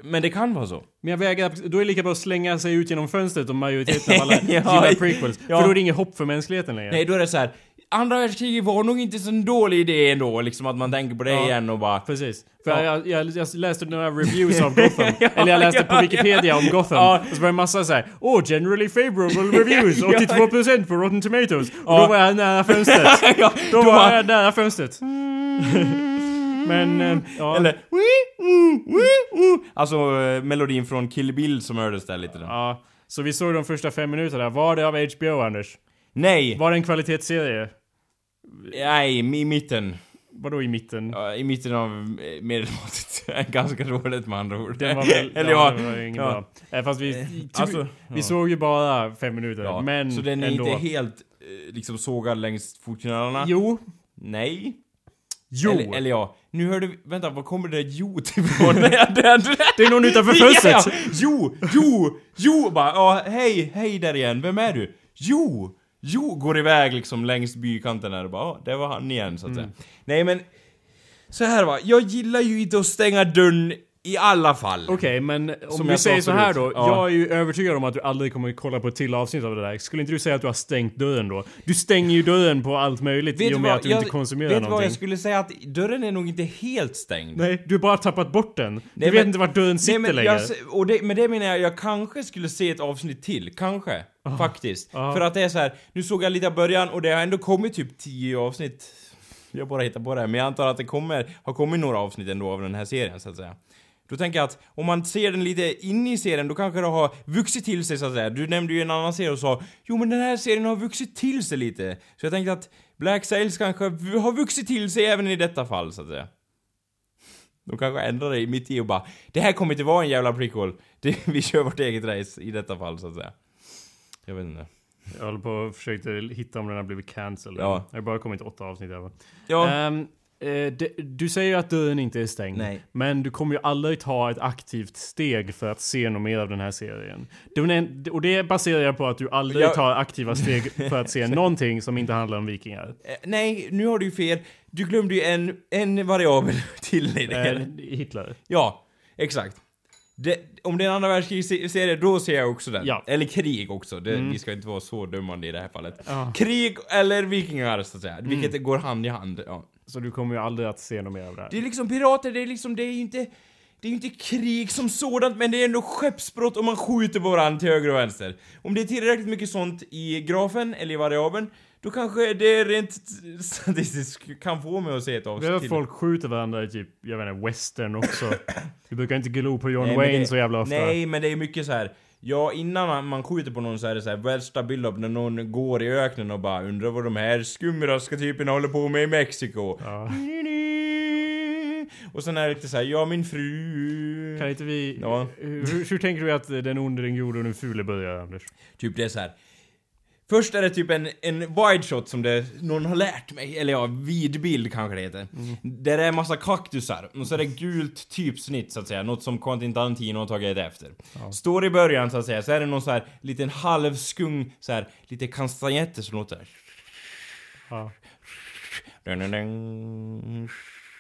Men det kan vara så. Men jag vägrar, då är det lika bra att slänga sig ut genom fönstret om majoriteten av <laughs> alla Ja, gillar prequels. ja. För då är det inget hopp för mänskligheten längre. Nej, då är det så här. Andra världskriget var nog inte så en dålig idé ändå, liksom att man tänker på det Ja. igen och bara... Precis. För Ja. jag, jag, jag läste några reviews av <laughs> Gotham. Ja, Eller jag läste på Wikipedia om Gotham. Och så var det en massa såhär Oh, generally favorable <laughs> reviews. 82% på Rotten Tomatoes. Och då var jag nära fönstret. <laughs> Då då var jag nära fönstret. Men, eh, ja. Eller... Alltså eh, melodin från Kill Bill som hördes där lite. Ja. Så vi såg de första fem minuterna. Var det av HBO, Anders? Nej! Var det en kvalitetsserie? Nej, i mitten. Vadå i mitten? Ja, I mitten av eh, medelmåttigt. <laughs> Ganska dåligt med andra ord. Den var väl... Eller ja, ja, ingen ja. bra. Eh, Fast vi... Eh, alltså, vi ja. såg ju bara fem minuter. Ja, Men så den är ändå. inte helt liksom sågad längs fotknölarna? Jo. Nej? Jo. Eller, eller ja, nu hörde vi, vänta, var kommer det jo <laughs> ifrån? <laughs> det, är någon utanför fönstret. Ja, jo, jo, jo, bara, ja, hej, hej där igen, vem är du? Jo, jo, går iväg liksom längs bykanten där och bara, ja, det var han igen så att Mm. säga. Nej men, så här va, jag gillar ju inte att stänga dörren I alla fall. Okej, men om vi jag säger så här då. Ja. Jag är ju övertygad om att du aldrig kommer att kolla på ett till avsnitt av det där. Skulle inte du säga att du har stängt dörren då? Du stänger ju dörren på allt möjligt i och med att du inte konsumerar vet du vad någonting. jag skulle säga? Att dörren är nog inte helt stängd. Nej, du har bara tappat bort den. Du Nej, vet men- inte vart dörren sitter Nej, men längre. jag, och det, med det menar jag, jag kanske skulle se ett avsnitt till. Kanske. Faktiskt. Ah. För att det är så här, nu såg jag lite av början och det har ändå kommit typ 10 avsnitt. Jag bara hittar på det här, men jag antar att det kommer, har kommit några avsnitt ändå av den här serien så att säga. Då tänker jag att om man ser den lite in i serien, då kanske det har vuxit till sig så att säga. Du nämnde ju en annan serie och sa Jo men den här serien har vuxit till sig lite. Så jag tänkte att Black Sails kanske har vuxit till sig även i detta fall så att säga. De kanske ändrar det mitt i och bara Det här kommer inte vara en jävla prequel. Det, <laughs> vi kör vårt eget race i detta fall så att säga. Jag vet inte. Jag håller på och försökte hitta om den har blivit cancelled. Ja. Det har bara kommit åtta avsnitt fall. Ja. Ehm, eh, det- du säger ju att dörren inte är stängd. Nej. Men du kommer ju aldrig ta ett aktivt steg för att se något mer av den här serien. Den Och det baserar jag på att du aldrig Jag- tar aktiva steg <laughs> för att se någonting som inte handlar om vikingar. Eh, nej, nu har du ju fel. Du glömde ju en, en variabel <laughs> till i det. Eh. Hitler. Ja, exakt. Det, om det är en andra världskrigsserie, då ser jag också den. Ja. Eller krig också. Det, Mm. Vi ska inte vara så dömande i det här fallet. Ja. Krig eller vikingar, så att säga. Vilket går hand i hand. Ja. Så du kommer ju aldrig att se något mer av det här. Det är liksom pirater, det är liksom, det är ju inte... Det är ju inte krig som sådant, men det är ändå skeppsbrott och man skjuter på varandra till höger och vänster. Om det är tillräckligt mycket sånt i grafen, eller i variabeln, då kanske det rent statistiskt kan få mig att se ett avsnitt att till. folk skjuter varandra i typ, jag vet inte, western också. <coughs> Du brukar inte glo på John Nej, Wayne det- så jävla ofta. Nej, men det är mycket så här. Ja, innan man, man skjuter på någon så är det så här värsta build-up när någon går i öknen och bara undrar vad de här skumraska typerna håller på med i Mexiko. Ja. Och sen är det lite så här, ja min fru... Kan inte vi... Ja. Hur, hur tänker du att den onde, den gode och den fule börjar, Anders? Typ det är så här. Först är det typ en, en wide shot som det, någon har lärt mig, eller ja, vid bild kanske det heter. Där det är massa kaktusar, och så är det gult typsnitt så att säga, något som Quentin Tarantino har tagit efter. Står i början så att säga, så är det någon så här liten halvskung, så här lite kastanjetter som låter Ja. dun, dun, dun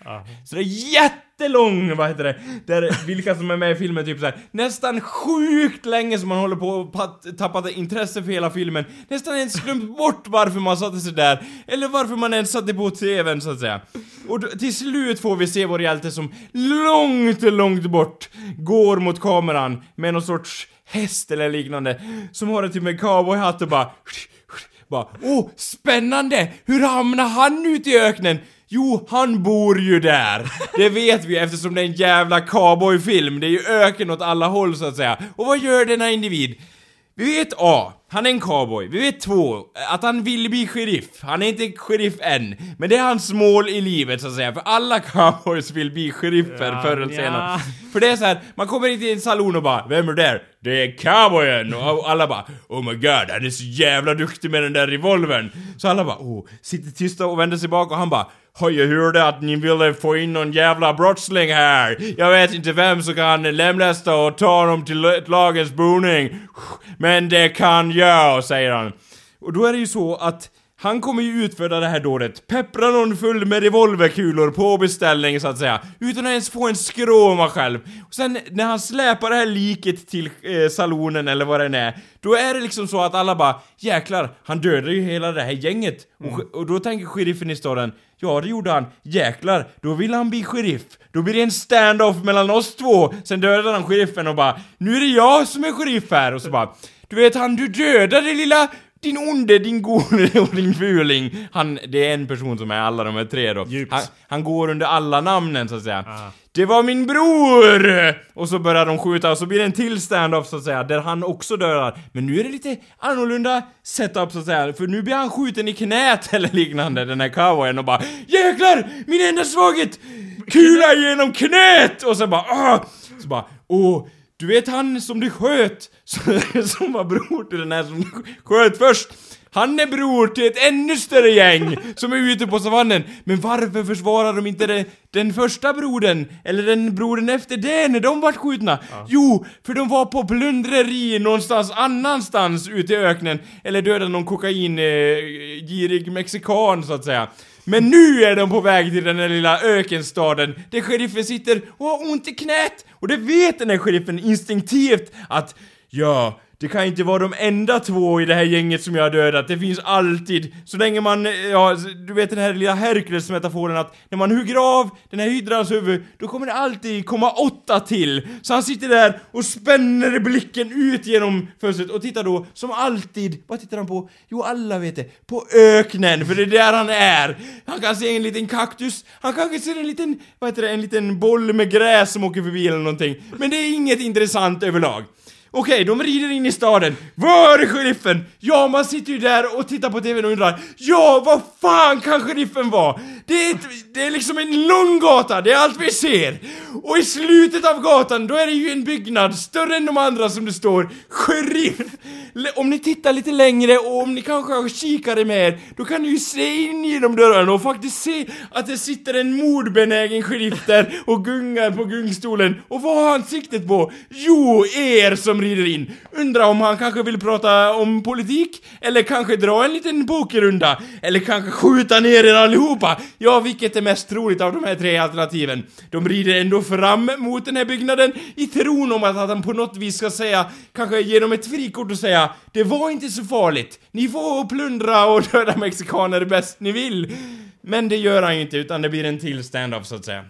ja. Så det är jättelång, vad heter det? Där vilka som är med i filmen typ så här, nästan sjukt länge som man håller på och tappa tappat intresse för hela filmen. Nästan ens glömt bort varför man satte sig där. Eller varför man ens satte på TVn så att säga. Och då, till slut får vi se vår hjälte som långt, långt bort går mot kameran med någon sorts häst eller liknande. Som har en typ med cowboyhatt och bara bara, åh, spännande! Hur hamnar han ute i öknen? Jo, han bor ju där! Det vet vi eftersom det är en jävla cowboyfilm. Det är ju öken åt alla håll så att säga. Och vad gör denna individ? Vi vet A. Han är en cowboy. Vi vet två, Att han vill bli sheriff. Han är inte sheriff än. Men det är hans mål i livet så att säga. För alla cowboys vill bli sheriffer Ja, förr eller nja. senare. För det är så här, man kommer in till en salon och bara Vem är där? Det är cowboyen! Och alla bara Oh my god, han är så jävla duktig med den där revolvern! Så alla bara oh, sitter tysta och vänder sig bak och han bara har jag hörde att ni ville få in någon jävla brottsling här. Jag vet inte vem som kan lemlästa och ta honom till lagens boning. Men det kan jag, säger han. Och då är det ju så att han kommer ju utföra det här dådet, peppra någon full med revolverkulor på beställning så att säga, utan att ens få en skråma själv. Och sen när han släpar det här liket till eh, salonen eller vad det är, då är det liksom så att alla bara jäklar, han dödade ju hela det här gänget. Och, och då tänker sheriffen i staden, ja det gjorde han, jäklar, då vill han bli sheriff. Då blir det en stand-off mellan oss två, sen dödar han sheriffen och bara, nu är det jag som är sheriff här, och så bara, du vet han du dödade lilla din onde, din gode och din fuling. Han, det är en person som är alla de här tre då. Djupt. Han, han går under alla namnen så att säga. Ah. Det var min bror! Och så börjar de skjuta och så blir det en till stand-off så att säga, där han också dödar. Men nu är det lite annorlunda setup så att säga, för nu blir han skjuten i knät <laughs> eller liknande, den här cowboyen och bara Jäklar! Min enda svaghet! Kula genom knät! Och så bara ah! Så bara åh du vet han som du sköt, <laughs> som var bror till den här som du sköt först. Han är bror till ett ännu större gäng som är ute på savannen. Men varför försvarar de inte det, den första brodern? Eller den brodern efter det när de vart skjutna? Jo, för de var på plundreri någonstans annanstans ute i öknen. Eller dödade någon kokain eh, mexikan så att säga. Men nu är de på väg till den där lilla ökenstaden där sheriffen sitter och har ont i knät! Och det vet den där sheriffen instinktivt att ja, det kan inte vara de enda två i det här gänget som jag har dödat, det finns alltid, så länge man, ja, du vet den här lilla Herkules-metaforen att när man hugger av den här hydrans huvud, då kommer det alltid komma åtta till. Så han sitter där och spänner blicken ut genom fönstret och tittar då, som alltid, vad tittar han på? Jo, alla vet det, på öknen, för det är där han är. Han kan se en liten kaktus, han kanske ser en liten, vad heter det, en liten boll med gräs som åker förbi eller någonting. Men det är inget intressant överlag. Okej, de rider in i staden. Var är sheriffen? Ja, man sitter ju där och tittar på TVn och undrar Ja, vad fan kan sheriffen vara? Det är, ett, det är liksom en lång gata, det är allt vi ser. Och i slutet av gatan, då är det ju en byggnad större än de andra som det står Sheriff. Om ni tittar lite längre och om ni kanske har kikare med er, då kan ni ju se in genom dörrarna och faktiskt se att det sitter en mordbenägen sheriff där och gungar på gungstolen. Och vad har han siktet på? Jo, er som rider in. Undrar om han kanske vill prata om politik? Eller kanske dra en liten pokerrunda? Eller kanske skjuta ner er allihopa? Ja, vilket är mest troligt av de här tre alternativen? De rider ändå fram mot den här byggnaden i tron om att han på något vis ska säga, kanske genom ett frikort och säga Det var inte så farligt. Ni får plundra och döda mexikaner bäst ni vill. Men det gör han ju inte, utan det blir en till stand-off så att säga.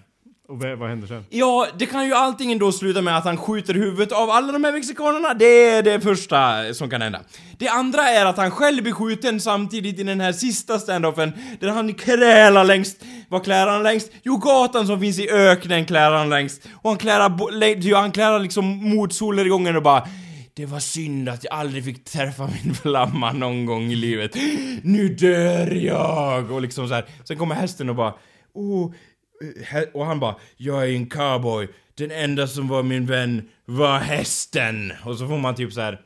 Och vad, händer sen? Ja, det kan ju allting då sluta med att han skjuter huvudet av alla de här mexikanerna. Det är det första som kan hända. Det andra är att han själv blir skjuten samtidigt i den här sista standoffen där han krälar längst. Vad klär han längst? Jo, gatan som finns i öknen klär han längst. Och han klärar, han klärar liksom mot solnedgången och bara det var synd att jag aldrig fick träffa min flamma någon gång i livet. Nu dör jag! Och liksom så här. Sen kommer hästen och bara oh, och han bara, jag är en cowboy. Den enda som var min vän var hästen. Och så får man typ så här.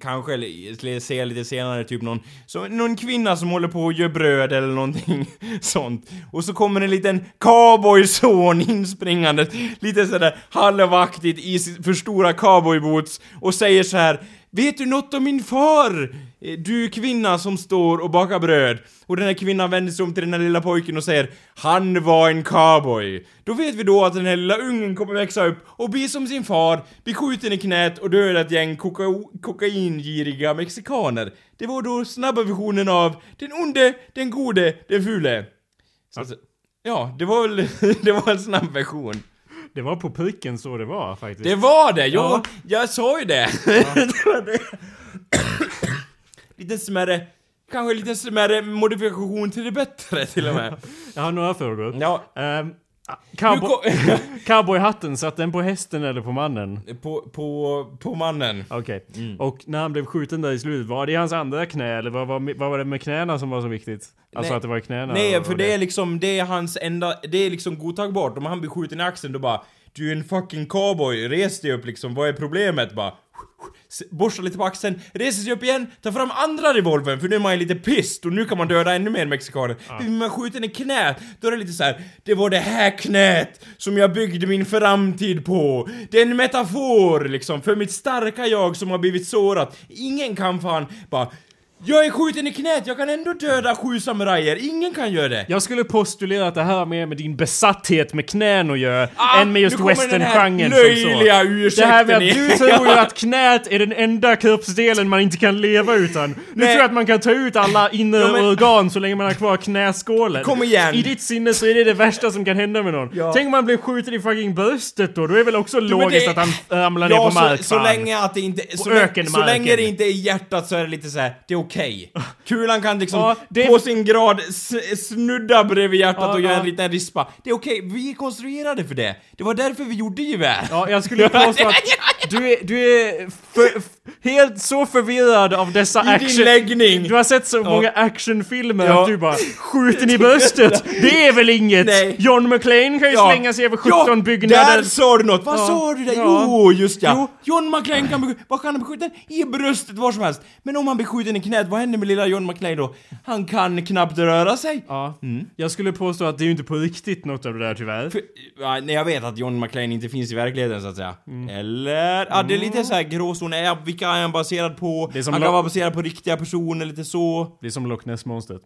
Kanske se lite senare typ någon, så, någon kvinna som håller på och gör bröd eller någonting <laughs> sånt. Och så kommer en liten cowboyson <laughs> inspringande, lite sådär halvaktigt i för stora cowboyboots och säger så här Vet du något om min far? Eh, Du kvinna som står och bakar bröd. Och den här kvinnan vänder sig om till den här lilla pojken och säger Han var en cowboy. Då vet vi då att den här lilla ungen kommer växa upp och bli som sin far, bli skjuten i knät och döda ett gäng koka- kokaingiriga mexikaner. Det var då snabba versionen av Den onde, den gode, den fule. Så, ja, det var väl, <laughs> det var en snabb version. Det var på piken så det var faktiskt. Det var det! Jag, Ja. jag sa ju det! <laughs> det var det. <coughs> lite smärre, kanske lite smärre modifikation till det bättre till och med. <laughs> Jag har några frågor. Ja, Um, cowboy, <laughs> cowboyhatten, satt den på hästen eller på mannen? på, på, på mannen. Okej. Mm. Och när han blev skjuten där i slutet, var det i hans andra knä eller vad var, vad var det med knäna som var så viktigt? Alltså Nej. att det var i knäna? Nej, för och det är liksom, det är hans enda, det är liksom godtagbart. Om han blir skjuten i axeln då bara Du är en fucking cowboy, res dig upp liksom, vad är problemet? Bara Borstar lite på axeln, reser sig upp igen, tar fram andra revolvern för nu är man ju lite pissed och nu kan man döda ännu mer mexikaner. Blir man skjuten i knät, då är det lite så här. Det var det här knät som jag byggde min framtid på. Det är en metafor liksom för mitt starka jag som har blivit sårat. Ingen kan fan bara jag är skjuten i knät, jag kan ändå döda sju samurajer. Ingen kan göra det. Jag skulle postulera att det här har mer med din besatthet med knän att göra, Ah, än med just western-genren som så. Det här med att du <laughs> tror ju att knät är den enda kroppsdelen man inte kan leva utan. Du tror att man kan ta ut alla inre Ja, men- organ så länge man har kvar knäskålen. Kom igen. I ditt sinne så är det det värsta som kan hända med någon. Ja. Tänk om man blir skjuten i fucking bröstet då, då är det väl också men logiskt det- att han ramlar ner Ja, på så, mark så fan. länge att det inte... Så, På så ökenmarken. länge det inte är hjärtat så är det lite så här, det är okej. Kulan kan liksom Ja, det- på sin grad s- snudda bredvid hjärtat Ja, och göra ja. en liten rispa. Det är okej, vi är konstruerade för det. Det var därför vi gjorde gevär. Ja, jag skulle påstå att <laughs> du är, du är för, f- helt så förvirrad av dessa I din action... läggning. Du har sett så många actionfilmer Ja. att du bara skjuten i <laughs> bröstet, det är väl inget? Nej. John McClane kan ju Ja. slänga sig över 17 ja, byggnader. där sa du något! Vad Ja. sa du där? Ja. Jo, just ja! Jo. John McClane kan bli, vad kan han bli skjuten? I bröstet, var som helst. Men om han blir skjuten i knät, vad händer med lilla John McClane då? Han kan knappt röra sig. Ja. Mm. Jag skulle påstå att det är ju inte på riktigt något av det där tyvärr. För, ja, nej, jag vet att John McClane inte finns i verkligheten så att säga. Mm. Eller? Ja, det är lite så här gråzon. Är, vilka är han baserad på? Det är som han kan vara baserad på riktiga personer, lite så. Det är som Loch Ness-monstret.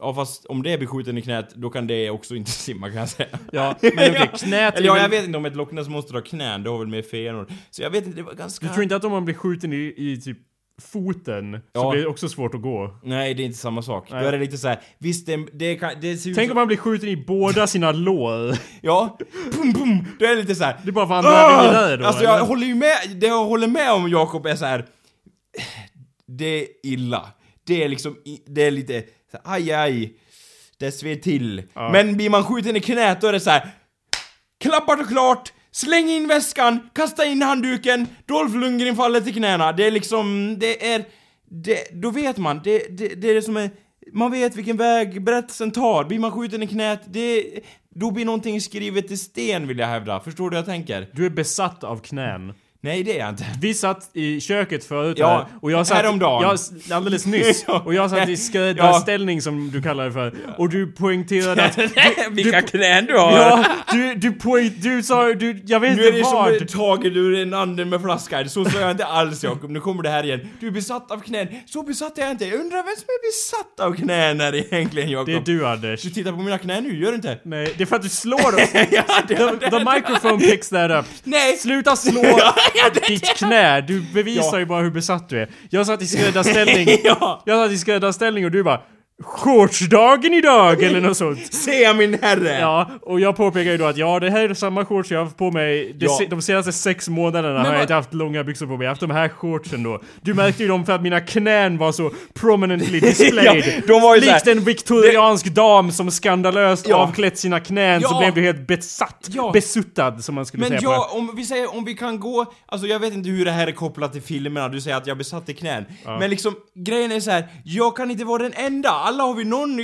Ja fast om det blir skjuten i knät, då kan det också inte simma kan jag säga. Ja, men okej, <laughs> knät Eller ja, är jag vet inte om ett Loch Ness monster har knän, det har väl med fenor. Så jag vet inte, det var ganska... Du tror inte att om man blir skjuten i, i typ foten så Ja. blir det också svårt att gå? Nej, det är inte samma sak. Nej. Då är det lite så här. visst det, det kan... Det ser ut Tänk som- om man blir skjuten i båda sina lår. <laughs> Ja, pum pum, då är det lite så här. Det är bara för att han drar vidare då. Alltså jag eller? håller ju med, det jag håller med om Jakob är så här. Det är illa. Det är liksom, det är lite, så här, aj aj. Det sved till. Ja. Men blir man skjuten i knät då är det så här. Klappat och klart, släng in väskan, kasta in handduken, Dolph Lundgren faller till knäna. Det är liksom, det är, det, då vet man. Det, det, det är det som är, man vet vilken väg berättelsen tar. Blir man skjuten i knät, det, då blir någonting skrivet i sten vill jag hävda. Förstår du vad jag tänker? Du är besatt av knän. Nej, det är jag inte. Vi satt i köket förut Ja, här, och jag satt... häromdagen. Jag, alldeles nyss. <laughs> Ja. Och jag satt i skräddarställning som du kallar det för. Och du poängterade att... <laughs> Vilka knän du har! Ja, du, du poäng... Du sa... Du, jag vet Nu är inte det vad. som taget ur en anden med flaska. Så sa jag inte alls Jakob, nu kommer det här igen. Du är besatt av knän. Så besatt är jag inte. Jag undrar vem som är besatt av knän här egentligen Jakob? Det är du Anders. Du tittar på mina knän nu, gör du inte? Nej, det är för att du slår dem. <laughs> ja, det, The, the microphone picks that up. Nej! Sluta slå <laughs> Ja, det- ditt knä, du bevisar Ja. ju bara hur besatt du är. Jag satt i <laughs> skräddarställning, Ja. jag satt i skräddarställning och du bara Shortsdagen idag eller något sånt. <laughs> Se min herre! Ja, och jag påpekar ju då att ja, det här är samma shorts jag har haft på mig det, Ja. se- de senaste sex månaderna har vad- jag inte haft långa byxor på mig, jag har haft de här shortsen då. Du märkte ju dem för att mina knän var så prominently <laughs> displayed. Ja, de var ju så Likt en viktoriansk dam som skandalöst Ja. avklätt sina knän så Ja. blev du helt besatt. Ja. Besuttad som man skulle Men säga på ja, om vi säger, om vi kan gå, alltså jag vet inte hur det här är kopplat till filmerna, du säger att jag är besatt i knän. Men liksom, grejen är så här, jag kan inte vara den enda, alla har vi någon,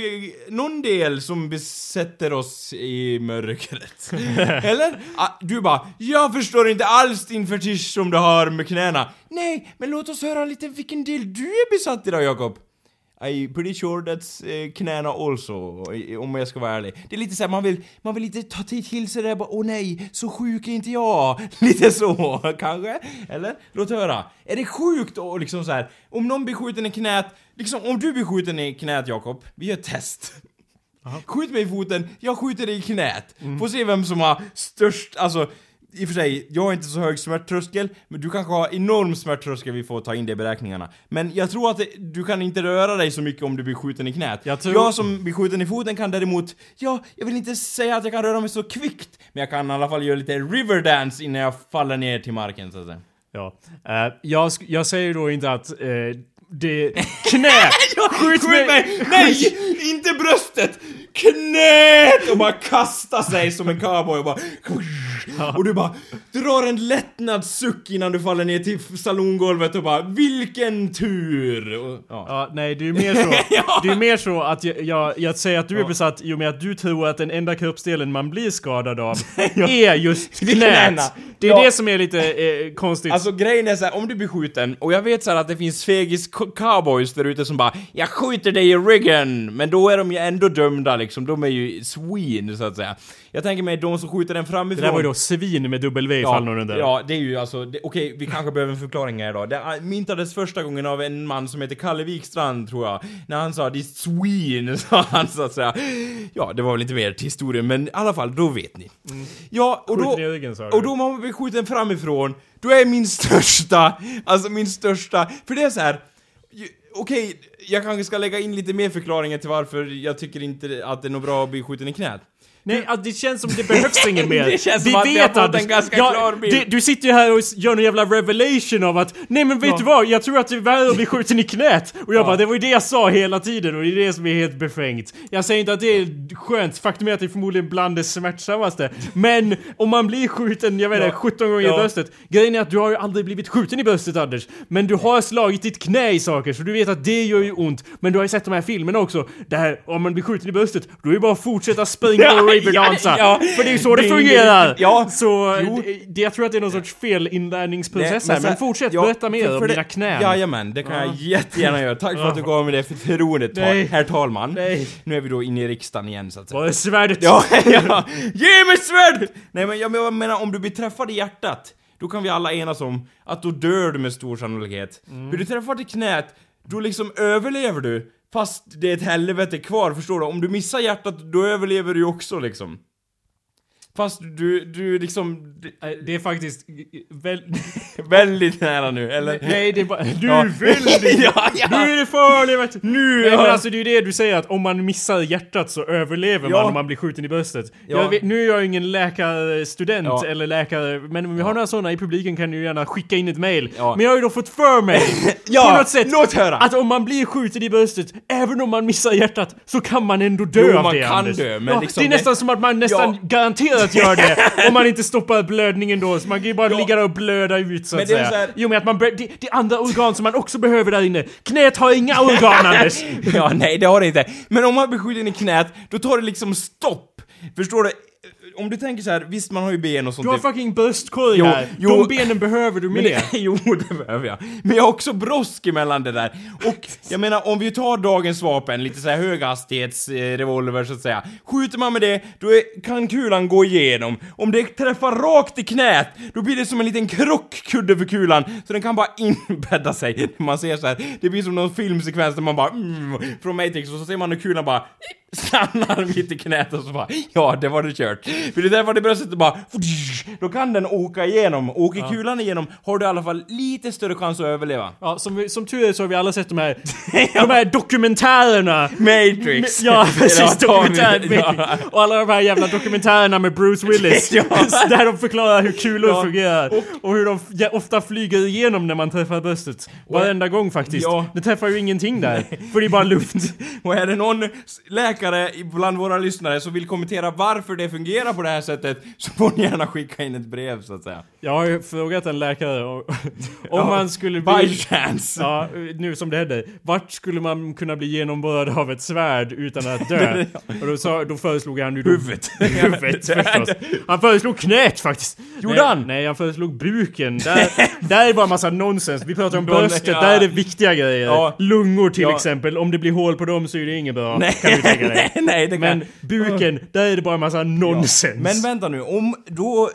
någon del som besätter oss i mörkret. <laughs> Eller? Ah, Du bara, jag förstår inte alls din fetisch som du har med knäna. Nej, men låt oss höra lite vilken del du är besatt i då, Jakob. I'm pretty sure that's eh, knäna also, om jag ska vara ärlig. Det är lite såhär, man vill, man vill inte ta till sig det bara, åh nej, så sjuk är inte jag. <laughs> Lite så, kanske? Eller? Låt höra. Är det sjukt och liksom så här, om någon blir skjuten i knät, liksom om du blir skjuten i knät Jakob, vi gör ett test. Skjut mig i foten, jag skjuter dig i knät. Får se vem som har störst, alltså i och för sig, jag har inte så hög smärttröskel, men du kanske har enorm smärttröskel, vi får ta in det i beräkningarna. Men jag tror att det, du kan inte röra dig så mycket om du blir skjuten i knät. Jag tror- jag som blir skjuten i foten kan däremot, ja, jag vill inte säga att jag kan röra mig så kvickt, men jag kan i alla fall göra lite riverdance innan jag faller ner till marken så att säga. Ja. Eh, jag, jag säger då inte att eh, det... Knä! <laughs> Skjut mig! Nej! Inte bröstet! Knät! Och bara kasta sig som en cowboy och bara... Och du bara drar en lättnadssuck innan du faller ner till salongolvet och bara Vilken tur! Och, ja. Ja, nej, det är ju mer så, <laughs> det är mer så att jag, jag, jag säger att du är besatt i och med att du tror att den enda kroppsdelen man blir skadad av <laughs> är just knät. Det är Ja. det som är lite eh, konstigt. Alltså grejen är så här, om du blir skjuten, och jag vet så här att det finns fegis co- cowboys där ute som bara 'Jag skjuter dig i ryggen' Men då är de ju ändå dömda liksom, de är ju swin så att säga. Jag tänker mig de som skjuter den framifrån. det där var ju då svin med W ifall någon undrar. Ja, det är ju alltså, det- okej, vi kanske behöver en förklaring här då. Det myntades första gången av en man som heter Kalle Wikstrand, tror jag. När han sa 'This sween' <laughs> sa han så att säga. Ja, det var väl inte mer till historien, men i alla fall, då vet ni. Ja, och då... du. Och då man blir skjuten framifrån, då är min största, alltså min största, för det är så här. Okej, Okej, jag kanske ska lägga in lite mer förklaringar till varför jag tycker inte att det är något bra att bli skjuten i knät. Nej, alltså, det känns som det behövs <laughs> ingen mer. Det känns vi som att vi har fått en ganska klar bild. det- Du sitter ju här och gör någon jävla revelation av att Nej men vet Ja. du vad? Jag tror att det är värre att bli skjuten i knät. Och jag bara, det var ju det jag sa hela tiden och det är det som är helt befängt. Jag säger inte att det är skönt, faktum är att det är förmodligen bland det smärtsammaste. Men om man blir skjuten, jag vet inte, Ja. 17 gånger Ja. i bröstet. Grejen är att du har ju aldrig blivit skjuten i bröstet Anders. Men du har slagit ditt knä i saker så du vet att det gör ju ont. Men du har ju sett de här filmerna också. Där om man blir skjuten i bröstet, då är det bara att fortsätta springa Ja, och riverdansa. ja, ja. För det är ju så det Ding, fungerar! Ja. Så Jo. det, det, jag tror att det är någon sorts felinlärningsprocess här. Men så- fortsätt, ja, berätta mer om det- dina knän. Jajamän, det kan jag jättegärna göra. Tack för att du gav mig det förtroendet, Nej. herr talman. Nej. Nu är vi då inne i riksdagen igen så att säga. Var är svärdet? Ja, <laughs> ja! Ge mig svärd! Nej men men jag menar, om du blir träffad i hjärtat, då kan vi alla enas om att då dör du med stor sannolikhet. Mm. Blir du träffad i knät, då liksom överlever du. Fast det är ett helvete kvar, förstår du? Om du missar hjärtat, då överlever du ju också liksom. Fast du, du liksom... Eh, Det är faktiskt väl... <laughs> Väldigt nära nu, eller? Nej, det är bara... Du <laughs> Ja. är väldigt... <laughs> ja, ja. Nu är det farligt vet du. Nu, Nej, men alltså det är ju det du säger att om man missar hjärtat så överlever Ja. man om man blir skjuten i bröstet. Ja. Jag vet, nu är jag ingen läkarstudent Ja. eller läkare, men om vi har några sådana i publiken kan ju gärna skicka in ett mail. Men jag har ju då fått för mig, på något sätt, låt höra. att om man blir skjuten i bröstet, även om man missar hjärtat, så kan man ändå dö Jo, av man det kan Anders. dö, men liksom Det är nästan som att man nästan Ja. Garanterat gör det, <laughs> om man inte stoppar blödningen då, så man kan ju bara Ja. ligga där och blöda ut så att säga. så här- Jo men att man, det, det är andra organ som man också behöver där inne. Knät har inga organ Anders! <laughs> Ja, nej det har det inte. Men om man blir skjuten i knät, då tar det liksom stopp. Förstår du? Om du tänker så här, visst man har ju ben och sånt. Du har fucking bröstkorg här. jo. De benen behöver du <laughs> Men med. det, <laughs> jo, det behöver jag. Men jag har också brosk emellan det där. Och jag menar, om vi tar dagens vapen, lite så här höghastighetsrevolver så att säga. Skjuter man med det, då är, kan kulan gå igenom. Om det träffar rakt i knät, då blir det som en liten krockkudde för kulan, så den kan bara inbädda sig. <laughs> Man ser så här, det blir som någon filmsekvens där man bara mm, från Matrix, och så ser man hur kulan bara stannar <laughs> mitt i knät och så bara ja, det var det kört. För det där var det bröstet och bara då kan den åka igenom. Åker kulan igenom har du i alla fall lite större chans att överleva. Ja, som, vi- som tur är så har vi alla sett de här, <laughs> de här dokumentärerna. Matrix! Ja, <laughs> precis. Ja, ta Dokumentär, mig- ja. Och alla de här jävla dokumentärerna med Bruce Willis. Ja. Där de förklarar hur kulor Ja. fungerar. Och, hur de ja, ofta flyger igenom när man träffar bröstet. Varenda gång faktiskt. Ja. Det träffar ju ingenting där. För det är bara luft. Och är det någon läkare bland våra lyssnare som vill kommentera varför det fungerar på det här sättet så får ni gärna skicka in ett brev så att säga. Jag har ju frågat en läkare om, <laughs> om Ja, man skulle By bli... chance! Ja, nu som det hände. Vart skulle man kunna bli genomborrad av ett svärd utan att dö? <laughs> Och då, sa, då föreslog han ju. Huvudet. <laughs> Huvudet förstås. Han föreslog knät faktiskt. Gjorde nej, han? Nej, han föreslog buken. Där, där är bara massa nonsens. Vi pratar om bröstet, ja. där är det viktiga grejer. Ja. Lungor till exempel. Om det blir hål på dem så är det inget bra. Kan du tänka. Nej, nej, det kan Men buken, där är det bara massa nonsens. Men vänta nu, om då...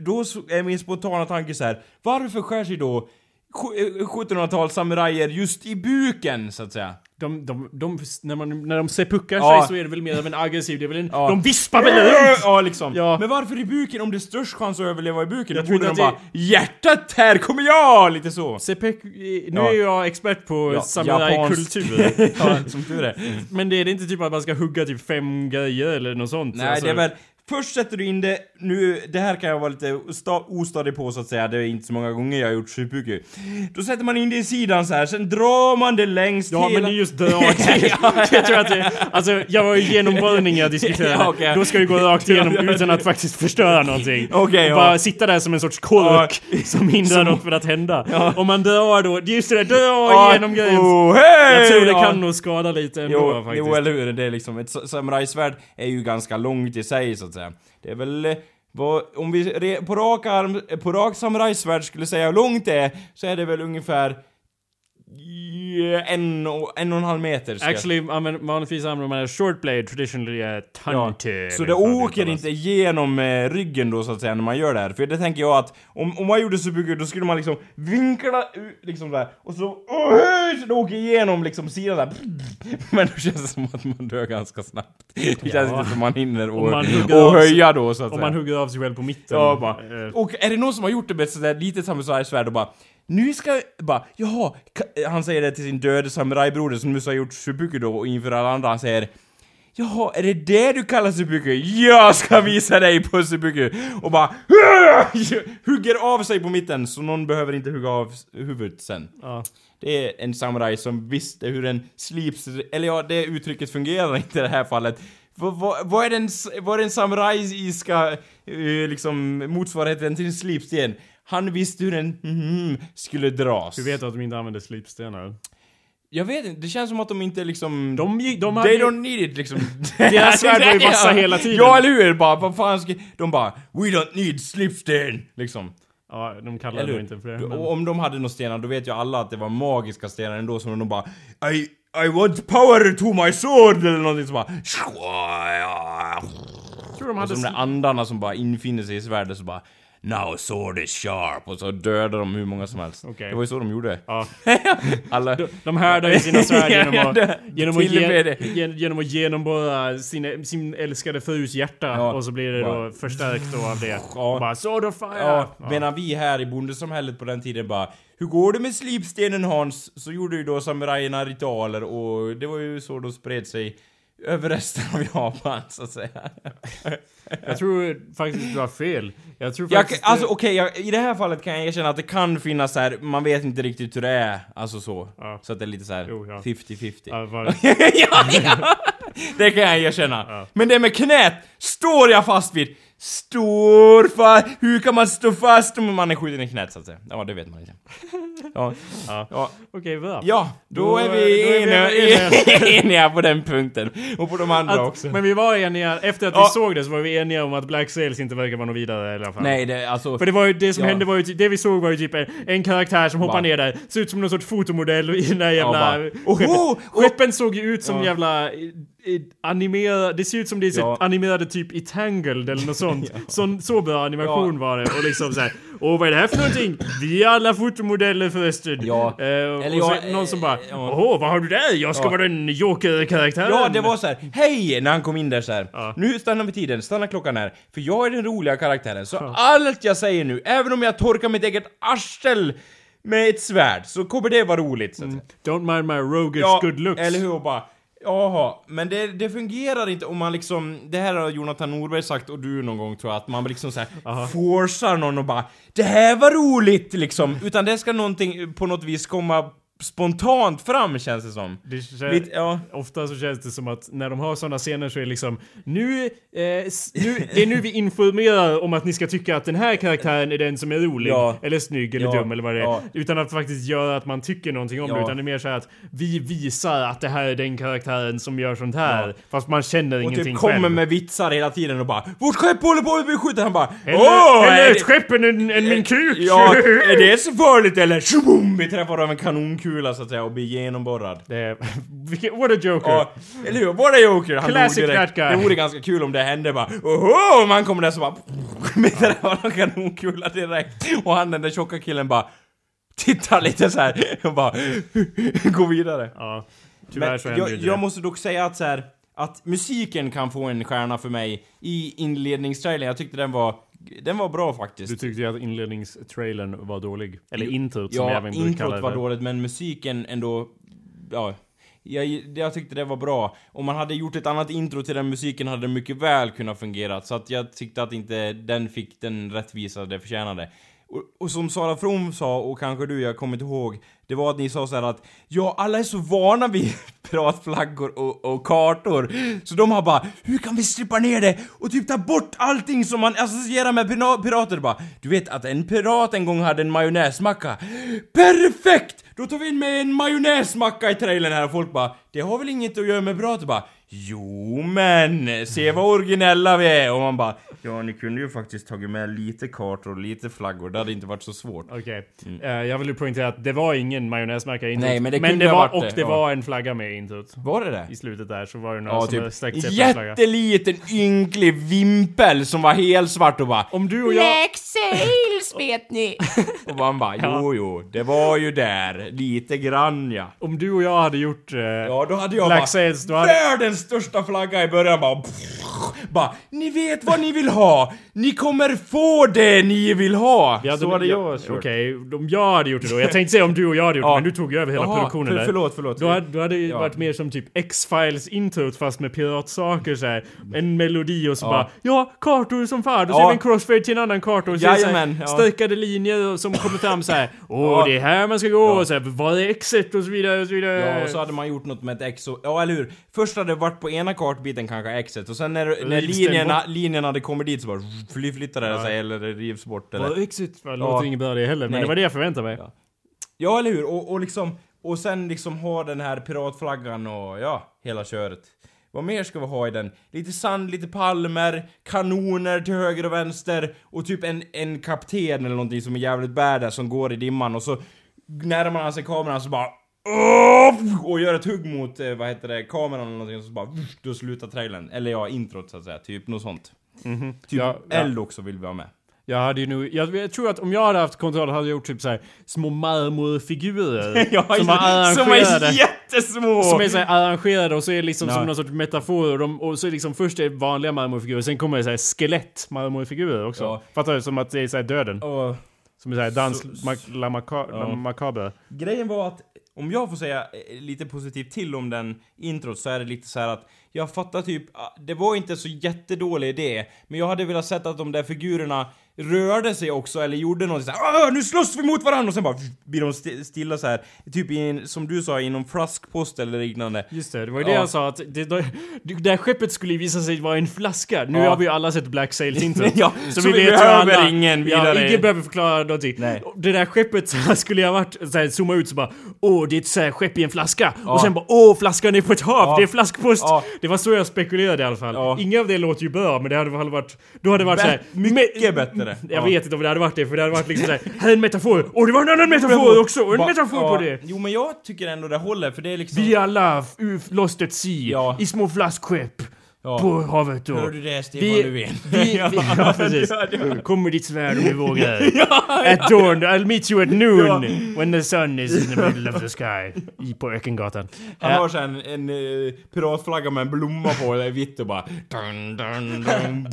Då är min spontana tanke så här. varför skär sig då 1700-tals samurajer just i buken, så att säga? De, de, de, när, man, när de sepuckar Ja. sig så är det väl mer av en aggressiv, det är väl en, Ja. de vispar väl runt! <laughs> Ja, liksom. Ja. Men varför i buken om det är störst chans att överleva i buken? Jag Då borde de att bara 'Hjärtat, här kommer jag!' Lite så. Sepek, nu Ja. är jag expert på Ja, samurajkultur. <laughs> ja, <laughs> som tur är. Men det är det inte typ att man ska hugga typ fem grejer eller något sånt? Nej, Alltså, det är väl... Först sätter du in det, nu, det här kan jag vara lite sta, ostadig på så att säga, det är inte så många gånger jag har gjort shipuku. Då sätter man in det i sidan så här, sen drar man det längst Ja hela... men det är just drag. <laughs> <laughs> jag tror att det, alltså jag var ju genomborrning jag diskuterade. Ja, okej. Då ska du gå rakt igenom utan att faktiskt förstöra någonting. <laughs> Okej, och ja. bara sitta där som en sorts kork som hindrar något från att hända. Om man drar då, just det där, dra Ja, igenom grejen. Oh, hej! Jag tror det Ja. kan nog skada lite ändå Jo, faktiskt. jo, eller hur? Det är liksom, ett sa- samurajsvärd är ju ganska långt i sig så att säga. Det är väl, eh, vad, om vi re, på rak arm, på rak samurajsvärd skulle säga hur långt det är, så är det väl ungefär yeah, en, och, en och en halv meter. ska Actually, använder- vanligtvis använder man short blade traditionally a ton Ja, så det åker inte genom eh, ryggen då så att säga när man gör det här. För det tänker jag att om, om man gjorde subuku då skulle man liksom vinkla ut liksom där och så oh, så det åker igenom liksom sidan där. <laughs> Men då känns det som att man dör ganska snabbt. Det känns Ja. inte som man hinner Om och, man och höja då så att Om säga. man hugger av sig själv på mitten. Ja, bara. Eh, Och är det någon som har gjort det med ett sådär litet samurajsvärd och bara nu ska jag, bara, jaha, han säger det till sin döde samurajbroder som nu har gjort subuku då och inför alla andra, han säger Jaha, är det det du kallar subuku? Jag ska visa dig på subuku! Och bara <laughs> hugger av sig på mitten så någon behöver inte hugga av huvudet sen. ja. Det är en samuraj som visste hur en slips... Eller ja, det uttrycket fungerar inte i det här fallet. Vad, är den, vad är den samurajiska eh, liksom motsvarigheten till en slipsten? Han visste hur en mhm skulle dras. Du vet att de inte använder slipstenar? Jag vet inte, det känns som att de inte liksom... De, de They hade... don't need it liksom. <laughs> Deras svärd var ju vassa hela tiden. Ja, eller hur? Bara, vad fan ska... De bara We don't need slipsten! Liksom. Ja, de kallar Eller det hur? inte för det. Du- men- Och om de hade några stenar, då vet ju alla att det var magiska stenar ändå som de bara I, I want power to my sword eller någonting som bara Jag tror de Och hade... så de där andarna som bara infinner sig i svärdet så bara Now sword is sharp och så dödar de hur många som helst. Okej. Det var ju så de gjorde. Ja. <laughs> Alla... De, de härdar ju sina svärd <laughs> genom Ja, att, det- genom att, gen, genom att genomborra sin, sin älskade frus hjärta Ja. och så blir det då förstärkt då av det. Ja. Bara Sword of Fire! Ja, medan vi här i bondesamhället på den tiden bara Hur går det med slipstenen Hans? Så gjorde ju då samurajerna ritualer och det var ju så de spred sig över resten av Japan så att säga. Jag tror faktiskt du har fel. Jag tror Jag, faktiskt... alltså okej, jag- i det här fallet kan jag erkänna att det kan finnas så här, man vet inte riktigt hur det är, alltså så. Ja. Så att det är lite så här Jo, ja. 50-50. Ja, var, <laughs> ja, ja! Det kan jag erkänna. Ja. Men det med knät står jag fast vid. Står fast. Hur kan man stå fast om man är skjuten i knät så att säga? Ja, det vet man inte. Ja, Ja. ja. Okej, bra. ja då, Då- är då vi är vi eniga, <laughs> eniga på den punkten. Och på de andra Att, också. men vi var eniga, efter att Ja. vi såg det så var vi eniga om att Black Sails inte verkar vara något vidare i alla fall. Nej, det alltså... För det var ju, det som Ja. hände var ju, typ- det vi såg var ju typ en, en karaktär som hoppar ner där, ser ut som någon sorts fotomodell i den där jävla... bara, oho, skeppen. skeppen såg ju ut som Ja. jävla... eh, eh, Animerade, det ser ut som det är Ja. animerade typ i Tangled eller något sånt. <laughs> Ja. så, så bra animation var det. Och liksom såhär, åh vad är det här för någonting? Vi är alla fotomodeller förresten. Ja. Eh, Eller och så jag- någon som bara, ja. åh vad har du där? Jag ska Ja. vara den Joker-karaktären. Ja, det var så här. hej! När han kom in där så här. Ja. Nu stannar vi tiden, stanna klockan här. För jag är den roliga karaktären, så allt jag säger nu, även om jag torkar mitt eget arsel med ett svärd, så kommer det vara roligt. Så att säga. Don't mind my roguish Ja, good looks. eller hur? Och Bara, Jaha, men det, det fungerar inte om man liksom, det här har Jonathan Norberg sagt och du någon gång tror jag, att man liksom såhär forcar någon och bara Det här var roligt liksom! Utan det ska någonting på något vis komma spontant fram känns det som. Det kän- Lite, ja. Ofta så känns det som att när de har såna scener så är det liksom nu, eh, nu, det är nu vi informerar om att ni ska tycka att den här karaktären är den som är rolig, Ja. eller snygg, eller Ja. dum eller vad det är. Utan att faktiskt göra att man tycker någonting om det, utan det är mer så att vi visar att det här är den karaktären som gör sånt här. Fast man känner Och ingenting typ kommer själv. med vitsar hela tiden och bara Vårt skepp håller på att bli skjutet! Han bara Åh! eller är ett skepp än, min kuk! Ja, <laughs> är det så farligt eller? Tjoboom! Vi träffar av en kanonkula så att säga och blir genomborrad. Det är, <laughs> what a joker! Ja, eller hur? Var det Joker? Han Classic that guy. Det vore ganska kul om det hände bara Oho! Och man kommer där så bara <laughs> Med det där en kanonkula direkt. Och han den där tjocka killen bara Tittar lite så här <laughs> och bara Går vidare. Ja, tyvärr Men så händer jag, inte jag måste dock säga att så här, Att musiken kan få en stjärna för mig I inledningstrailern, jag tyckte den var Den var bra faktiskt. Du tyckte ju att inledningstrailern var dålig. Eller introt som vi Ja, även brukar kalla introt det var för. dåligt men musiken ändå... Ja. Jag, jag tyckte det var bra. Om man hade gjort ett annat intro till den musiken hade det mycket väl kunnat fungera. Så att jag tyckte att inte den fick den rättvisa det förtjänade. Och, och som Sara From sa, och kanske du, jag kommer inte ihåg, det var att ni sa så här att ja, alla är så vana vid <laughs> piratflaggor och, och kartor, så de har bara hur kan vi strippa ner det och typ ta bort allting som man associerar med pirater bara. Du vet att en pirat en gång hade en majonnäsmacka. Perfekt! Då tar vi in med en majonnäsmacka i trailern här och folk bara det har väl inget att göra med pirater bara Jo men, se vad originella vi är! Och man bara Ja, ni kunde ju faktiskt tagit med lite kartor och lite flaggor, det hade inte varit så svårt. Okej. Eh, jag vill ju poängtera att det var ingen majonnäsmärka i introt. Nej, men det kunde det ha var, varit Och det, det ja. var en flagga med i introt. Var det det? I slutet där så var det några Ja, som typ sträckte sig en flagga. jätteliten ynklig vimpel som var helt svart och bara Om du och jag... Black sails <laughs> vet ni. <laughs> Och man bara jo jo, det var ju där, lite grann ja. Om du och jag hade gjort... Eh, Ja, då hade jag Black bara Sails, då hade... världens största flagga i början bara bara, ni vet vad ni vill ha! Ni kommer få det ni vill ha! Hade, så hade jag ja, kört. Okej, om jag hade gjort det då. Jag tänkte säga om du och jag hade gjort Ja. det, men du tog ju över hela Jaha, produktionen för, där. Förlåt, förlåt. Då hade, då hade det Ja. varit mer som typ X-Files introt fast med piratsaker så här. En melodi och så Ja. bara Ja, kartor som fan. Då Ja. ser vi en crossfade till en annan karta och så är så Jajamän, ja. streckade linjer som kommer fram så här. <laughs> Åh, Ja. det är här man ska gå och så här, vad är exet och så vidare och så vidare. Ja, och så hade man gjort något med ett X och, ja eller hur? Först hade det varit på ena kartbiten kanske Xet och sen när, när linjerna, den linjerna hade kommit dit så bara fly- flyttade det sig eller det rivs bort eller... är exit? Det låter Ja. inget bra det heller, men Nej. det var det jag förväntade mig. Ja. Ja, eller hur? Och, och liksom, och sen liksom ha den här piratflaggan och ja, hela köret. Vad mer ska vi ha i den? Lite sand, lite palmer, kanoner till höger och vänster och typ en, en kapten eller någonting som är jävligt badass som går i dimman och så närmar han sig kameran så bara! Och gör ett hugg mot, eh, vad heter det, kameran eller någonting och så bara då slutar trailern. Eller ja, introt så att säga, typ något sånt. Mhm. Typ Ja, ja. eld också vill vi ha med. Jag hade ju nog, jag, jag tror att om jag hade haft kontroll hade jag gjort typ såhär små marmorfigurer. <laughs> Ja, som som, var som arrangerade. är jättesmå! Som är såhär arrangerade och så är det liksom Ja. som någon sorts metafor och, de, och så är liksom först är det vanliga marmorfigurer sen kommer det såhär skelett marmorfigurer också. Ja. Fattar du? Som att det är såhär döden. Och Som är såhär dans, Så- ma- la, maca, la Ja. macabre. grejen var att, om jag får säga eh, lite positivt till om den introt så är det lite så här att jag fattar typ, ah, det var inte så jättedålig idé, men jag hade velat sett att de där figurerna rörde sig också eller gjorde något såhär nu slåss vi mot varandra och sen bara blir de sti- stilla så här typ i en, som du sa, i någon flaskpost eller liknande. Just det, det var ju det Ja. jag sa att det, det, det där skeppet skulle visa sig vara en flaska. Nu Ja. har vi ju alla sett Black Sails intro. <laughs> Ja, så, så vi vi vet behöver alla. ingen Ja, vidare- ingen behöver förklara någonting. Nej. Det där skeppet <laughs> så skulle jag varit såhär, zooma ut så bara Åh, det är ett så här skepp i en flaska. Ja. Och sen bara Åh, flaskan är på ett hav, Ja. det är flaskpost. Ja. Det var så jag spekulerade i alla fall. Ja. Inga av det låter ju bra, men det hade väl varit... Då hade det varit såhär... mycket bättre. Jag Ja. vet inte om det hade varit det, för det hade varit liksom såhär Här är en metafor, och det var en annan metafor också, och en Ba- metafor ja, på det. Jo men jag tycker ändå det håller för det är liksom... Vi alla Lost at Sea, Ja. i små flaskskepp. Ja. På havet då. Hör du det Stefan Vi, Löfven? vi, vi, <laughs> ja, precis. Ja, ja. Kommer ditt svärd om du vågar. <laughs> At dawn, I'll meet you at noon. When the sun is in the middle of the sky. I, på Ökengatan. Han Ja. har sen en, en eh, piratflagga med en blomma på, det är vitt och bara... Dun, dun, dun,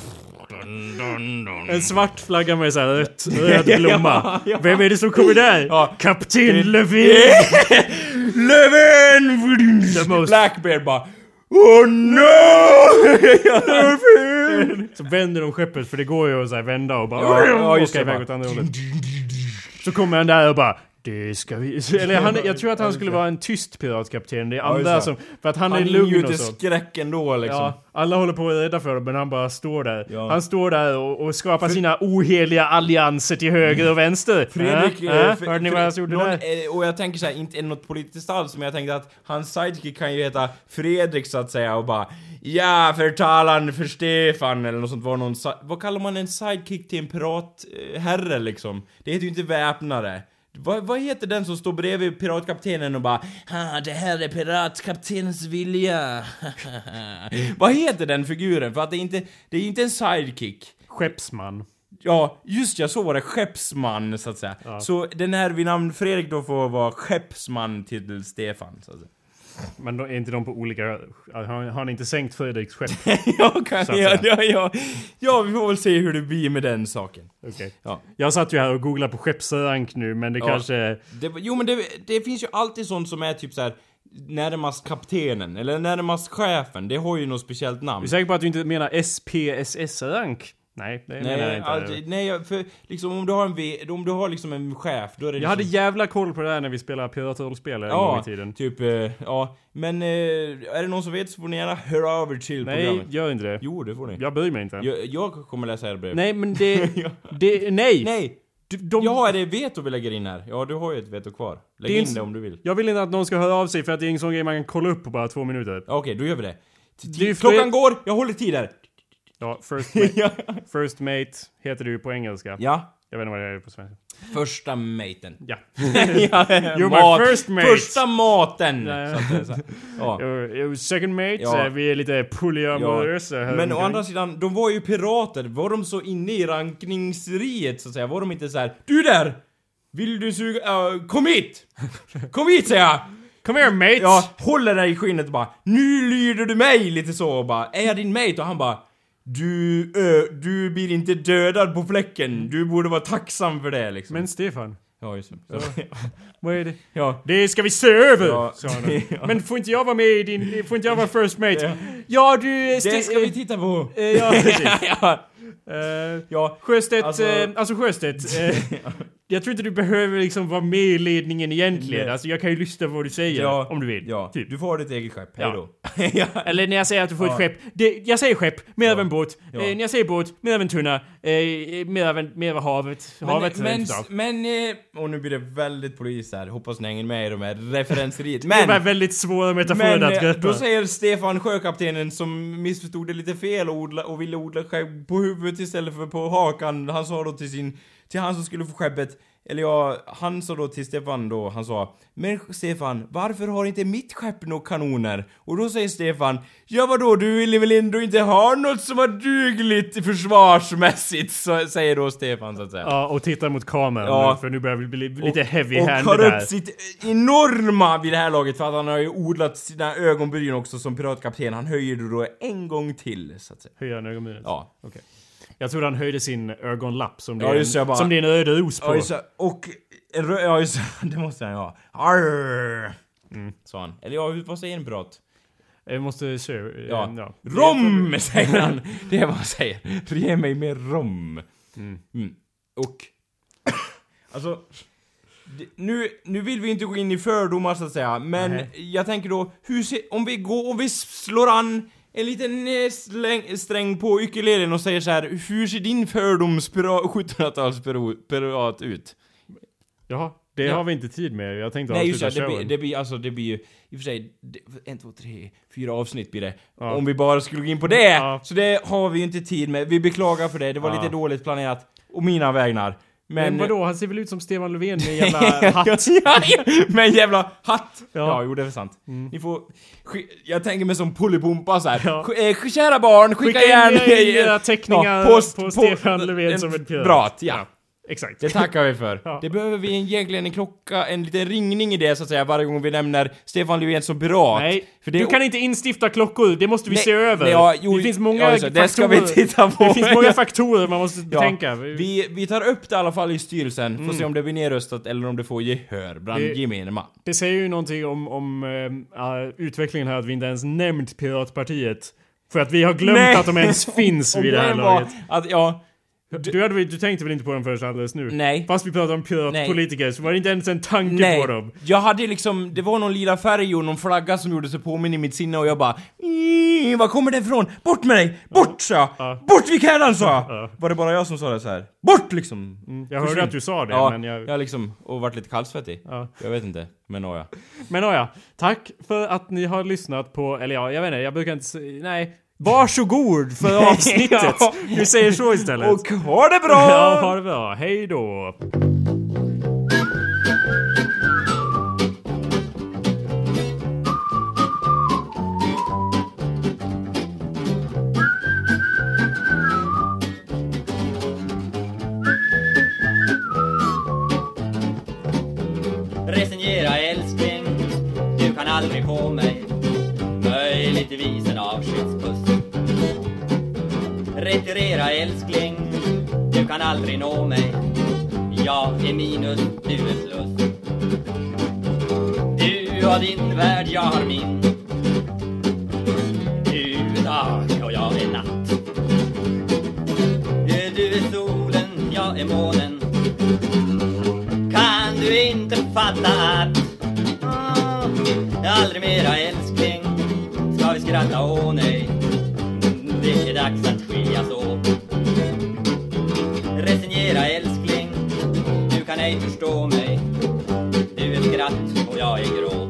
dun, dun, dun. En svart flagga med såhär rött, <laughs> röd blomma. Ja, ja. Vem är det som kommer där? Ja. Kapten Löfven! Löfven! Blackbeard bara... Oh no! <laughs> Så vänder de skeppet för det går ju att så här vända och bara Ja, ja, just åka iväg åt andra hållet. <laughs> Så kommer han där och bara det ska vi... <laughs> Eller han, jag tror att han skulle vara en tyst piratkapten. Det är andra som... För att han, Han är lugn och så. skräck ändå liksom. Ja, alla håller på att rädda för honom men han bara står där. Ja. Han står där och, och skapar sina oheliga allianser till höger och vänster. <laughs> Fredrik... Äh, eh, äh, Fre- hörde ni vad jag gjorde någon, där? eh, Och jag tänker så här, inte är något politiskt alls, men jag tänkte att hans sidekick kan ju heta Fredrik så att säga och bara Ja, förtalan för Stefan eller något sånt var någon Vad kallar man en sidekick till en piratherre liksom? Det heter ju inte väpnare. Vad, vad heter den som står bredvid piratkaptenen och bara ah, det här är piratkaptenens vilja. <laughs> vad heter den figuren? För att det är inte, det är inte en sidekick. Skeppsman. Ja, just ja, så var det. Skeppsman, så att säga. Så den här vid namn Fredrik då får vara skeppsman till Stefan, så att säga. Men är inte de på olika... Har, har han inte sänkt Fredriks skepp? <laughs> ja, kan, ja, ja, ja, ja, vi får väl se hur det blir med den saken. Okej. Ja. Jag satt ju här och googlade på skeppsrank nu men det Ja. kanske... Det, jo, men det, det finns ju alltid sånt som är typ så här närmast kaptenen, eller närmast chefen. Det har ju något speciellt namn. Är du säker på att du inte menar SPSS-rank? Nej, det menar jag Nej, inte. alltså, nej, för liksom om du har en V, om du har liksom en chef, då är det jag liksom... hade jävla koll på det där när vi spelade piratrollspel en gång i tiden. typ, eh, ja. Men eh, är det någon som vet så får ni gärna höra över till Nej, programmet. gör inte det. Jo, det får ni. Jag bryr mig inte. Jag, jag kommer läsa era brev. Nej, men det... <laughs> det nej! Nej! Du, de, Ja, är det veto vi lägger in här? Ja, du har ju ett veto kvar. Lägg Det in det om du vill. Jag vill inte att någon ska höra av sig för att det är en sån grej man kan kolla upp på bara två minuter. Ja, Okej, då gör vi det. Ju Klockan går, jag håller tid här. Ja, first <laughs> mate, ja. first mate heter du på engelska. ja. Jag vet inte vad det är på svenska. Första maten. Ja. <laughs> <laughs> ja, You're my first mate. Första maten! Ja. Så att så. Ja. Second mate, Ja. så vi är lite polyamorösa här Men å andra sidan, de var ju pirater. Var de så inne i rankningsriet så att säga? Var de inte så här: Du där! Vill du suga... äh, kom hit! Kom hit säger jag! Come here mate! Ja, håller dig i skinnet och bara Nu lyder du mig! Lite så och bara Är jag din mate? Och han bara Du, ö, du blir inte dödad på fläcken. Du borde vara tacksam för det liksom. Men Stefan, Ja, just det. Så, <laughs> vad är det? ja. Det ska vi se över! Ja. sa han. <laughs> Ja. Men får inte jag vara med i din... Får inte jag vara first mate? Ja, du... Det ska vi titta på. Eh, ja, precis. <laughs> ja. Eh, ja. Sjöstedt, Alltså- alltså, alltså Sjöstedt. Eh, jag tror inte du behöver liksom vara med i ledningen egentligen. Nej. Alltså jag kan ju lyssna på vad du säger Ja. om du vill. Ja, Typ. du får ha ditt eget skepp. Hejdå. <laughs> ja. Eller när jag säger att du får Ja. ett skepp. Det, jag säger skepp, mer Ja. av en båt. Ja. Eh, när jag säger båt, mer av en tunna. Eh, mer av en, mer av havet. havet men, rent utav. men, eh, och nu blir det väldigt polis här. Hoppas ni hänger med i de här referenseriet. <laughs> det var Men! väldigt svåra metaforer Men att eh, greppa. då säger Stefan sjökaptenen som missförstod det lite fel och, odla, och ville odla skepp på huvudet istället för på hakan. Han sa då till sin, till han som skulle få skeppet eller ja, han sa då till Stefan då, han sa Men Stefan, varför har inte mitt skepp några kanoner? Och då säger Stefan Ja vadå, du ville väl ändå inte ha något som var dugligt försvarsmässigt? Så säger då Stefan så att säga. Ja, och tittar mot kameran Ja. för nu börjar vi bli lite heavy och hand har där. upp sitt enorma vid det här laget för att han har ju odlat sina ögonbryn också som piratkapten. Han höjer det då en gång till så att säga. Höjer han ögonbrynet? Ja. Jag trodde han höjde sin ögonlapp som det, Ja, är, just en, bara- som det är en öde os på. Ja, just. Och... Ja, just det. Måste han ju ha. Arr! Mm, sa han. Eller ja, vad säger en pirat? Jag måste se. eh, Ja. ja. Rom, <laughs> säger han! Det är vad han säger. Ge mig mer rom. Mm. Och... <coughs> alltså... det- Nu, nu vill vi inte gå in i fördomar så att säga, men Nej. jag tänker då, hur ser, om vi går, om vi slår an en liten eh, sträng på ukulelen och säger så här, hur ser din fördoms 1700-talspirat ut? Jaha, det Ja. har vi inte tid med. Jag tänkte Nej just det, avsluta det blir, showen. det blir alltså, det blir ju, i och för sig, det, en, två, tre, fyra avsnitt blir det. Ja. Om vi bara skulle gå in på det! Ja. Så det har vi ju inte tid med, vi beklagar för det, det var lite dåligt planerat. Och mina vägnar. Men, Men... vadå, han ser väl ut som Stefan Löfven med en jävla <laughs> hatt? ja, med en jävla hatt! Ja, Ja. Mm. jo det är sant. Ni får... sk- Jag tänker mig som Pullipumpa så här. Ja. Sk- eh, Kära barn, skicka, Skicka gärna... era teckningar post- på Stefan Löfven som en pirat. Pirat, ja. Exakt. Det tackar vi för. <laughs> Ja. Det behöver vi egentligen en klocka, en liten ringning i det så att säga varje gång vi nämner Stefan Löfven som pirat. Nej, För det du kan inte instifta klockor, det måste vi Nej, se över. nej, ja, jo, det finns många ja, just det, ska vi faktorer. titta på. Det finns många <laughs> faktorer man måste Ja, betänka. vi, vi tar upp det i alla fall i styrelsen, får se om det blir nedröstat eller om det får gehör bland Det- gemene man. Det säger ju någonting om, om äh, utvecklingen här att vi inte ens nämnt Piratpartiet. För att vi har glömt Nej. att de ens <laughs> finns vid det här laget. Att, ja, Du, hade, du tänkte väl inte på dem förrän alldeles nu? Nej. Fast vi pratade om piratpolitiker så var det inte ens en tanke nej. på dem. Jag hade liksom, det var någon lila färg och någon flagga som gjorde sig påminn i mitt sinne och jag bara "Mm, Var kommer det ifrån? Bort med dig! Bort sa jag! Ja. Bort vid källan sa jag! Ja. Var det bara jag som sa det så här? Bort liksom! Jag hörde att du sa det, ja, men jag... jag liksom, och varit lite kallsvettig. Ja. Jag vet inte, men nåja. Men ja, tack för att ni har lyssnat på, eller ja, jag vet inte, jag brukar inte säga, nej. Varsågod för <laughs> avsnittet! Ja. Vi säger så istället. Och ha det bra! Ja, ha det bra. Hej då! Resignera älskling, du kan aldrig få mig Retirera älskling, du kan aldrig nå mig. Jag är minus, du är plus. Du har din värld, jag har min. Du är dag och jag är natt. Du är solen, jag är månen. Kan du inte fatta att Aldrig mera älskling? Ska vi skratta, åh nej? Det är dags att ej förstå mig. Du är skratt och jag är gråt.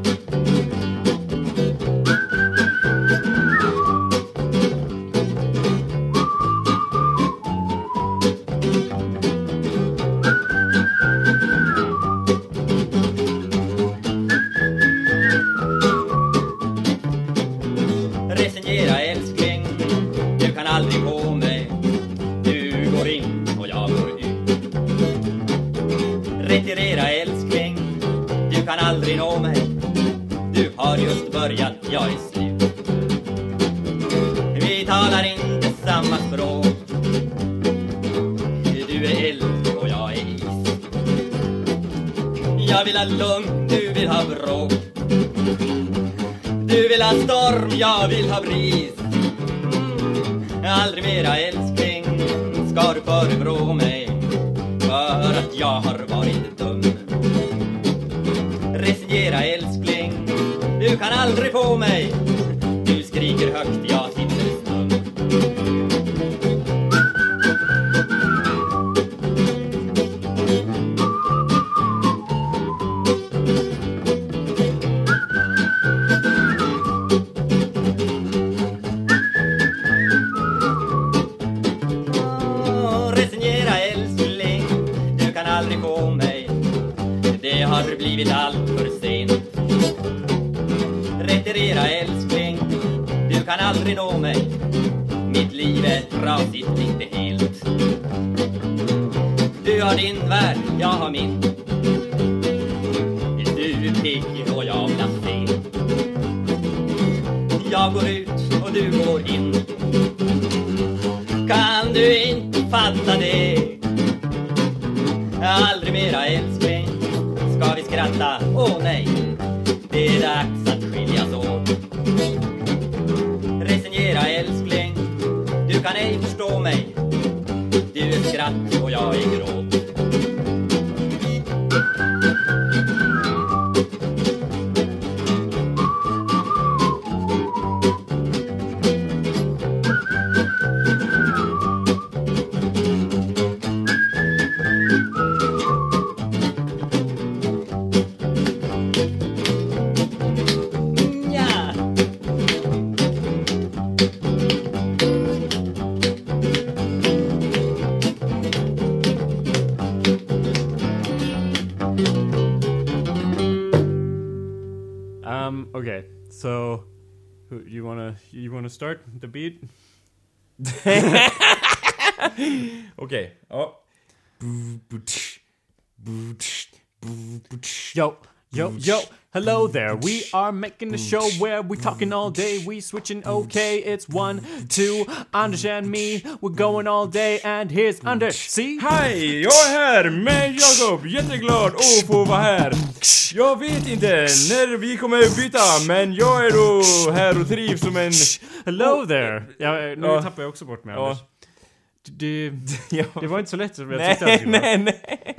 Yo, yo, yo, hello there. We are making a show where we talking all day. We switching okay. It's one, two, understand me. We're going all day, and here's under. See? Hej! Jag är här med Jakob, jätteglad att få vara här. Jag vet inte när vi kommer byta, men jag är då här och trivs som en... Hello there. Ja, eh, nu Ja. tappar jag också bort mig. Anders. Det, <laughs> Ja. det var inte så lätt som jag tyckte att det Nej, skulle vara. nej, nej.